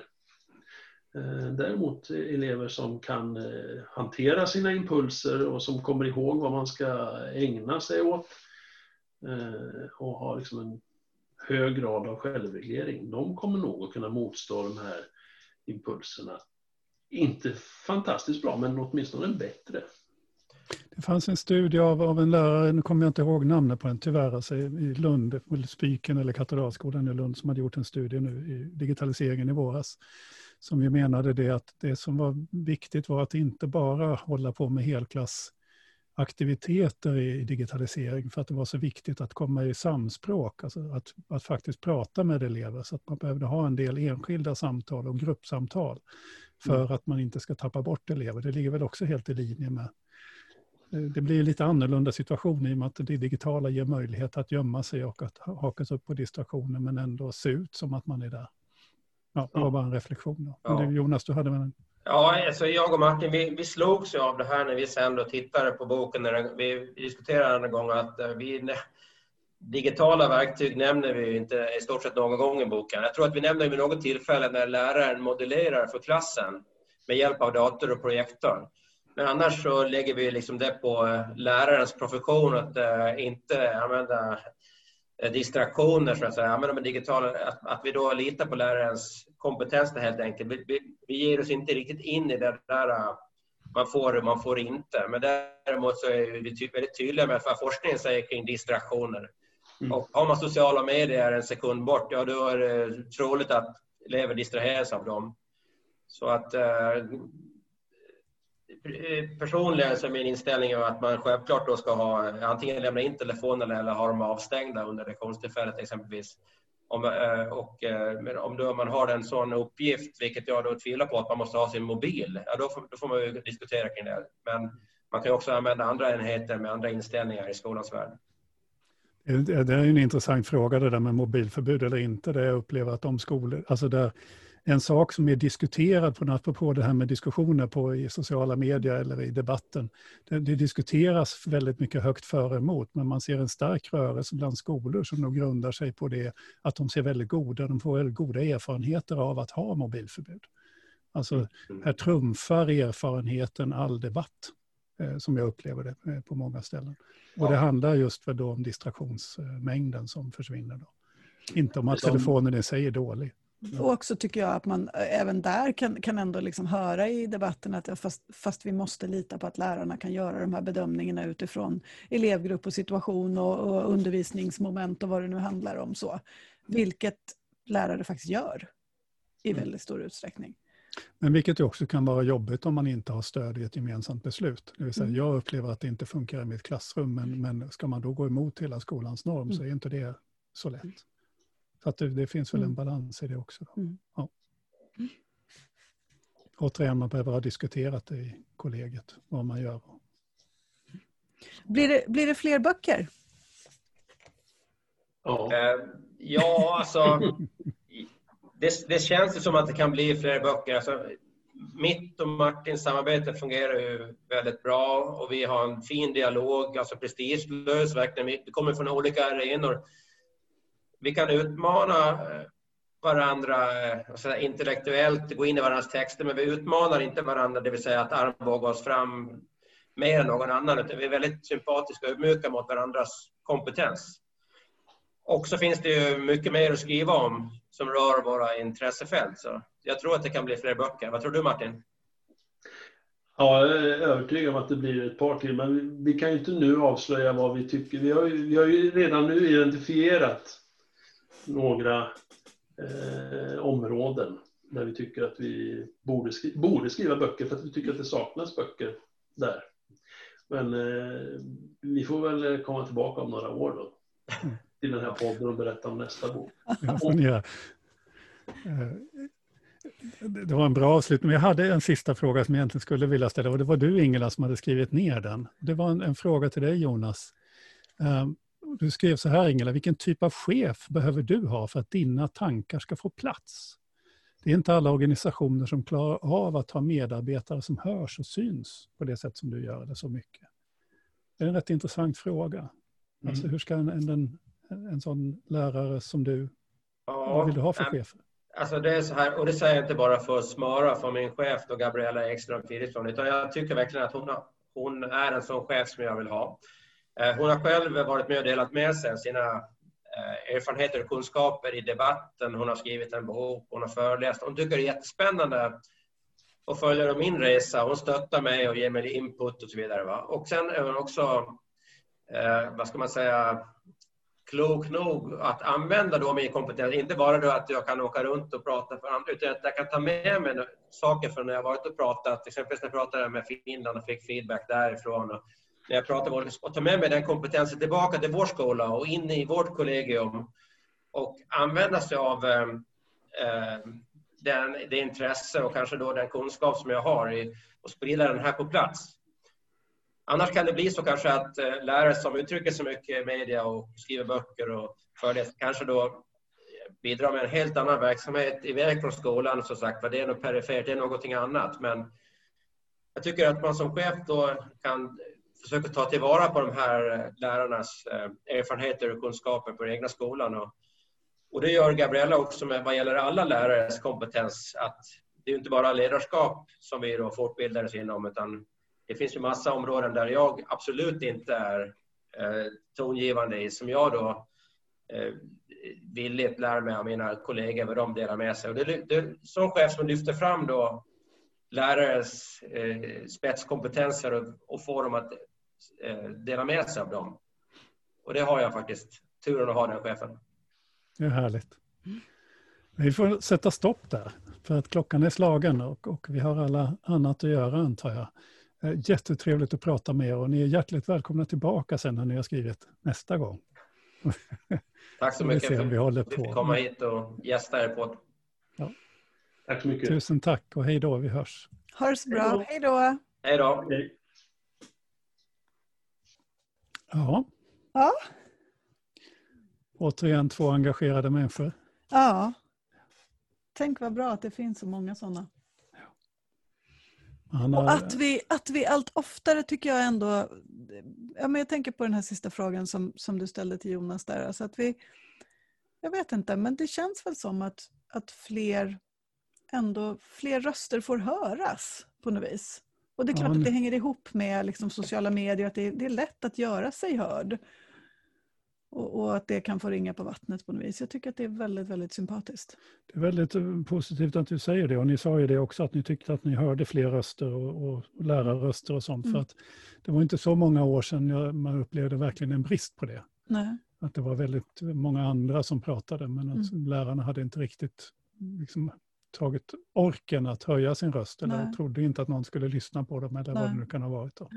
Eh, däremot elever som kan eh, hantera sina impulser och som kommer ihåg vad man ska ägna sig åt eh, och har liksom en hög grad av självreglering, de kommer nog att kunna motstå de här impulserna. Inte fantastiskt bra, men åtminstone bättre. Det fanns en studie av, av en lärare, nu kommer jag inte ihåg namnet på den tyvärr, alltså i Lund, Spiken eller Katedralskolan i Lund som hade gjort en studie nu i digitaliseringen i våras. Som ju menade det att det som var viktigt var att inte bara hålla på med helklassaktiviteter i digitalisering för att det var så viktigt att komma i samspråk, alltså att, att faktiskt prata med elever så att man behövde ha en del enskilda samtal och gruppsamtal för mm. att man inte ska tappa bort elever. Det ligger väl också helt i linje med Eh, det blir lite annorlunda situation i och med att det digitala ger möjlighet att gömma sig och att hakas upp på distraktioner men ändå se ut som att man är där. Ja, det var bara en reflektion. Ja. Du, Jonas, du hade väl en... Ja, alltså jag och Martin, vi, vi slogs ju av det här när vi sen då tittade på boken. När vi diskuterade en gång att eh, vi, digitala verktyg nämner vi inte i stort sett någon gång i boken. Jag tror att vi nämner vid något tillfälle när läraren modellerar för klassen med hjälp av dator och projektor. Men annars så lägger vi liksom det på eh, lärarens profession att uh, inte använda distraktioner, så att säga. Använda digitala, att, att, vi då litar på lärarens kompetens helt enkelt. Vi, vi, vi ger oss inte riktigt in i det där uh, man får man får inte. Men däremot så är vi ty väldigt tydliga med vad forskningen säger kring distraktioner. Mm. Och har man sociala medier en sekund bort, ja då är det troligt att elever distraheras av dem. Så att personligen så är min inställning att man självklart då ska ha antingen lämna in telefonen eller ha dem avstängda under lektionstillfället exempelvis. Om, eh, och, eh, men om då man har en sån uppgift, vilket jag då tvivlar på, att man måste ha sin mobil, ja, då, får, då får man ju diskutera kring det. Men man kan också använda andra enheter med andra inställningar i skolans värld. Det är en intressant fråga det där med mobilförbud eller inte. Det jag upplever att de skolor, alltså där en sak som är diskuterad, på, apropå det här med diskussioner på, i sociala medier eller i debatten, det, det diskuteras väldigt mycket högt för och emot, men man ser en stark rörelse bland skolor som nog grundar sig på det att de ser väldigt goda, de får väldigt goda erfarenheter av att ha mobilförbud. Alltså mm. här trumfar erfarenheten all debatt, eh, som jag upplever det eh, på många ställen. Och det handlar just för då om distraktionsmängden som försvinner. Då. Inte om att telefonen i sig är dålig. Och också tycker jag att man även där kan, kan ändå liksom höra i debatten att fast, fast vi måste lita på att lärarna kan göra de här bedömningarna utifrån elevgrupp och situation och, och undervisningsmoment och vad det nu handlar om. så. Vilket lärare faktiskt gör i mm. väldigt stor utsträckning. Men vilket också kan vara jobbigt om man inte har stöd i ett gemensamt beslut. Det vill säga, mm. Jag upplever att det inte funkar i mitt klassrum, men, men ska man då gå emot hela skolans norm mm. så är inte det så lätt. Så att det, det finns väl en mm. balans i det också. Mm. Ja. Återigen, man behöver ha diskuterat det i kollegiet, vad man gör. Blir det, blir det fler böcker? Ja, uh, ja alltså... det, det känns som att det kan bli fler böcker. Alltså, mitt och Martins samarbete fungerar ju väldigt bra och vi har en fin dialog, alltså prestigelös verkligen. Vi kommer från olika arenor vi kan utmana eh, varandra eh, säga, intellektuellt, gå in i varandras texter, men vi utmanar inte varandra, det vill säga att armbåga oss fram mer än någon annan, utan vi är väldigt sympatiska och ödmjuka mot varandras kompetens. Och så finns det ju mycket mer att skriva om som rör våra intressefält. Så jag tror att det kan bli fler böcker. Vad tror du Martin? Ja, jag är övertygad om att det blir ett par till, men vi kan ju inte nu avslöja vad vi tycker. Vi har ju, vi har ju redan nu identifierat några eh, områden där vi tycker att vi borde, skri borde skriva böcker för att vi tycker att det saknas böcker där. Men eh, vi får väl komma tillbaka om några år då till den här podden och berätta om nästa bok. Ja, det eh, var en bra avslutning. Jag hade en sista fråga som jag egentligen skulle vilja ställa och det var du Ingela som hade skrivit ner den. Det var en, en fråga till dig Jonas. Um, du skrev så här Ingela, vilken typ av chef behöver du ha för att dina tankar ska få plats? Det är inte alla organisationer som klarar av att ha medarbetare som hörs och syns på det sätt som du gör det så mycket. Det är en rätt intressant fråga. Mm. Alltså hur ska en, en, en sån lärare som du, ja, vad vill du ha för chef? Alltså det är så här, och det säger jag inte bara för att smara för min chef då Gabriella Ekström Philipsson, utan jag tycker verkligen att hon, hon är en sån chef som jag vill ha. Eh, hon har själv varit med och delat med sig av sina eh, erfarenheter och kunskaper i debatten. Hon har skrivit en bok, hon har föreläst. Hon tycker det är jättespännande att följa min resa. Hon stöttar mig och ger mig input och så vidare. Va? Och sen är hon också, eh, vad ska man säga, klok nog att använda då min kompetens. Inte bara då att jag kan åka runt och prata för andra, utan att jag kan ta med mig saker från när jag varit och pratat. Till exempel när jag pratade med Finland och fick feedback därifrån. Och när jag pratar med och ta med mig den kompetensen tillbaka till vår skola och in i vårt kollegium och använda sig av eh, eh den, det intresse och kanske då den kunskap som jag har i, och sprida den här på plats. Annars kan det bli så kanske att eh, lärare som uttrycker sig mycket i media och skriver böcker och föreläser kanske då bidrar med en helt annan verksamhet iväg från skolan. Som sagt, det är något perifert, det är någonting annat. Men jag tycker att man som chef då kan försöker ta tillvara på de här eh, lärarnas eh, erfarenheter och kunskaper på den egna skolan. Och, och det gör Gabriella också med vad gäller alla lärares kompetens. Att det är inte bara ledarskap som vi då fortbildar oss inom, utan det finns ju massa områden där jag absolut inte är eh, tongivande i, som jag då eh, villigt lär mig av mina kollegor vad de delar med sig. Och det, det, som chef som lyfter fram då lärares eh, spetskompetenser och, och får dem att eh, dela med sig av dem. Och det har jag faktiskt turen att ha den chefen. Det är härligt. Vi får sätta stopp där, för att klockan är slagen och, och vi har alla annat att göra antar jag. Eh, jättetrevligt att prata med er och ni är hjärtligt välkomna tillbaka sen när ni har skrivit nästa gång. Tack så mycket för att vi fick komma hit och gästa er på. Tack så mycket. Tusen tack och hej då, vi hörs. Ha det så bra, hej då. Hej då. Ja. ja. Återigen två engagerade människor. Ja. Tänk vad bra att det finns så många sådana. Har... Och att vi, att vi allt oftare tycker jag ändå, ja, men jag tänker på den här sista frågan som, som du ställde till Jonas där, alltså att vi, jag vet inte, men det känns väl som att, att fler, ändå, fler röster får höras på något vis. Och det är klart ja, att det hänger ihop med liksom, sociala medier, att det, det är lätt att göra sig hörd. Och, och, att det kan få ringa på vattnet på något vis. Jag tycker att det är väldigt, väldigt sympatiskt. Det är väldigt eh, positivt att du säger det. Och ni sa ju det också, att ni tyckte att ni hörde fler röster och, och lärarröster och sånt. Mm. För att det var inte så många år sedan jag, man upplevde verkligen en brist på det. Nej. Att det var väldigt många andra som pratade, men att mm. lärarna hade inte riktigt liksom, tagit orken att höja sin röst. Eller Nej. trodde inte att någon skulle lyssna på dem, eller Nej. vad det nu kan ha varit. Då.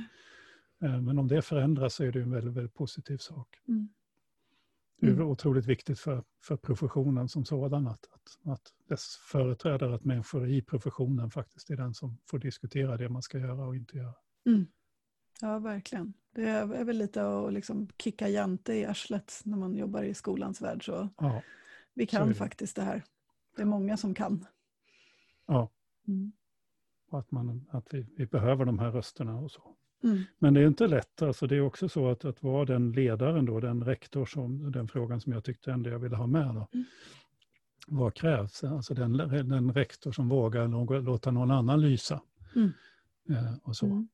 Eh, men om det förändras så är det en väldigt, väldigt positiv sak. Mm. Det är mm. otroligt viktigt för, för professionen som sådan att, att, att dess företrädare, att människor i professionen faktiskt är den som får diskutera det man ska göra och inte göra. Mm. Ja, verkligen. Det är väl lite att liksom kicka Jante i arslet när man jobbar i skolans värld. Så ja, vi kan det. faktiskt det här. Det är många som kan. Ja. Mm. Och att, man, att vi, vi behöver de här rösterna och så. Mm. Men det är inte lätt. Alltså det är också så att, att vara den ledaren, då, den rektor, som, den frågan som jag tyckte ändå jag ville ha med. Då. Mm. Vad krävs? Alltså den, den rektor som vågar någon, låta någon annan lysa. Mm. Eh, och så. Mm.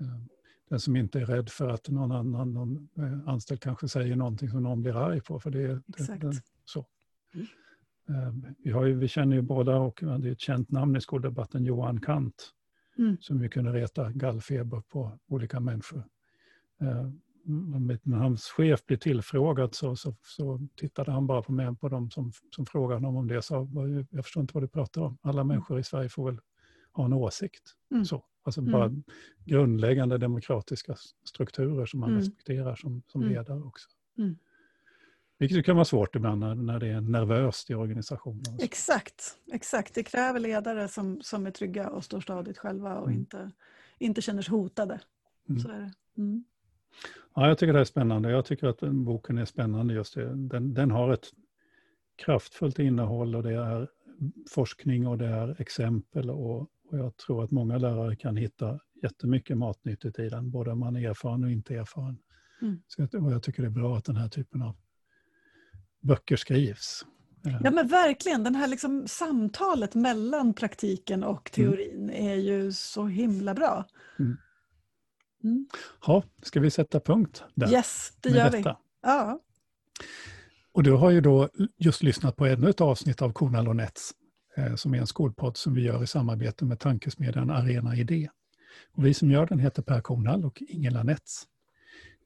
Eh, den som inte är rädd för att någon annan någon eh, anställd kanske säger någonting som någon blir arg på. För det, det, det så. Mm. Eh, vi, ju, vi känner ju båda, och det är ett känt namn i skoldebatten, Johan Kant mm. som vi kunde reta gallfeber på olika människor. Eh, när hans chef blev tillfrågad så, så, så, tittade han bara på, mig, på dem som, som frågade honom om det. Så jag förstår inte vad du pratar om. Alla mm. människor i Sverige får väl ha en åsikt. Mm. Så, alltså bara mm. grundläggande demokratiska strukturer som man mm. respekterar som, som mm. ledare också. Mm. Vilket kan vara svårt ibland när, när det är nervöst i organisationen. Exakt, exakt. Det kräver ledare som, som är trygga och står stadigt själva och mm. inte, inte känner sig hotade. Mm. Så är det. Mm. Ja, jag tycker det är spännande. Jag tycker att boken är spännande just det. Den, den har ett kraftfullt innehåll och det är forskning och det är exempel och, och jag tror att många lärare kan hitta jättemycket matnyttigt i den, både om man är erfaren och inte erfaren. Mm. Så jag, och jag tycker det är bra att den här typen av böcker skrivs. Ja men verkligen, det här liksom samtalet mellan praktiken och mm. teorin mm. är ju så himla bra. Mm. Mm. Ja, ska vi sätta punkt där? Yes, det gör detta? vi. Ja. Och du har ju då just lyssnat på ännu ett avsnitt av Kornal och Nets, eh, som är en skolpodd som vi gör i samarbete med tankesmedjan Arena Idé. Och vi som gör den heter Per Kornal och Ingela Nets.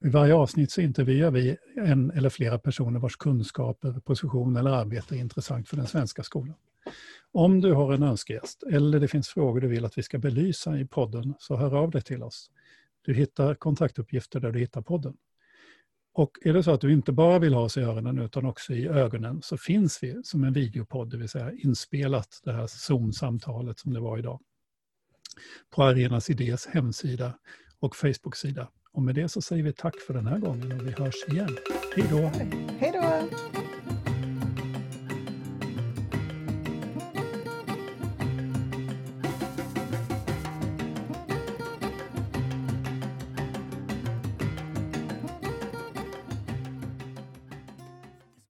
I varje avsnitt så intervjuar vi en eller flera personer vars kunskaper, position eller arbete är intressant för den svenska skolan. Om du har en önskegäst eller det finns frågor du vill att vi ska belysa i podden så hör av dig till oss. Du hittar kontaktuppgifter där du hittar podden. Och är det så att du inte bara vill ha oss i öronen utan också i ögonen så finns vi som en videopodd, det vill säga inspelat det här Zoom-samtalet som det var idag. På Arenas Idés hemsida och Facebook-sida. Och med det så säger vi tack för den här gången och vi hörs igen. Hej då! Hej då!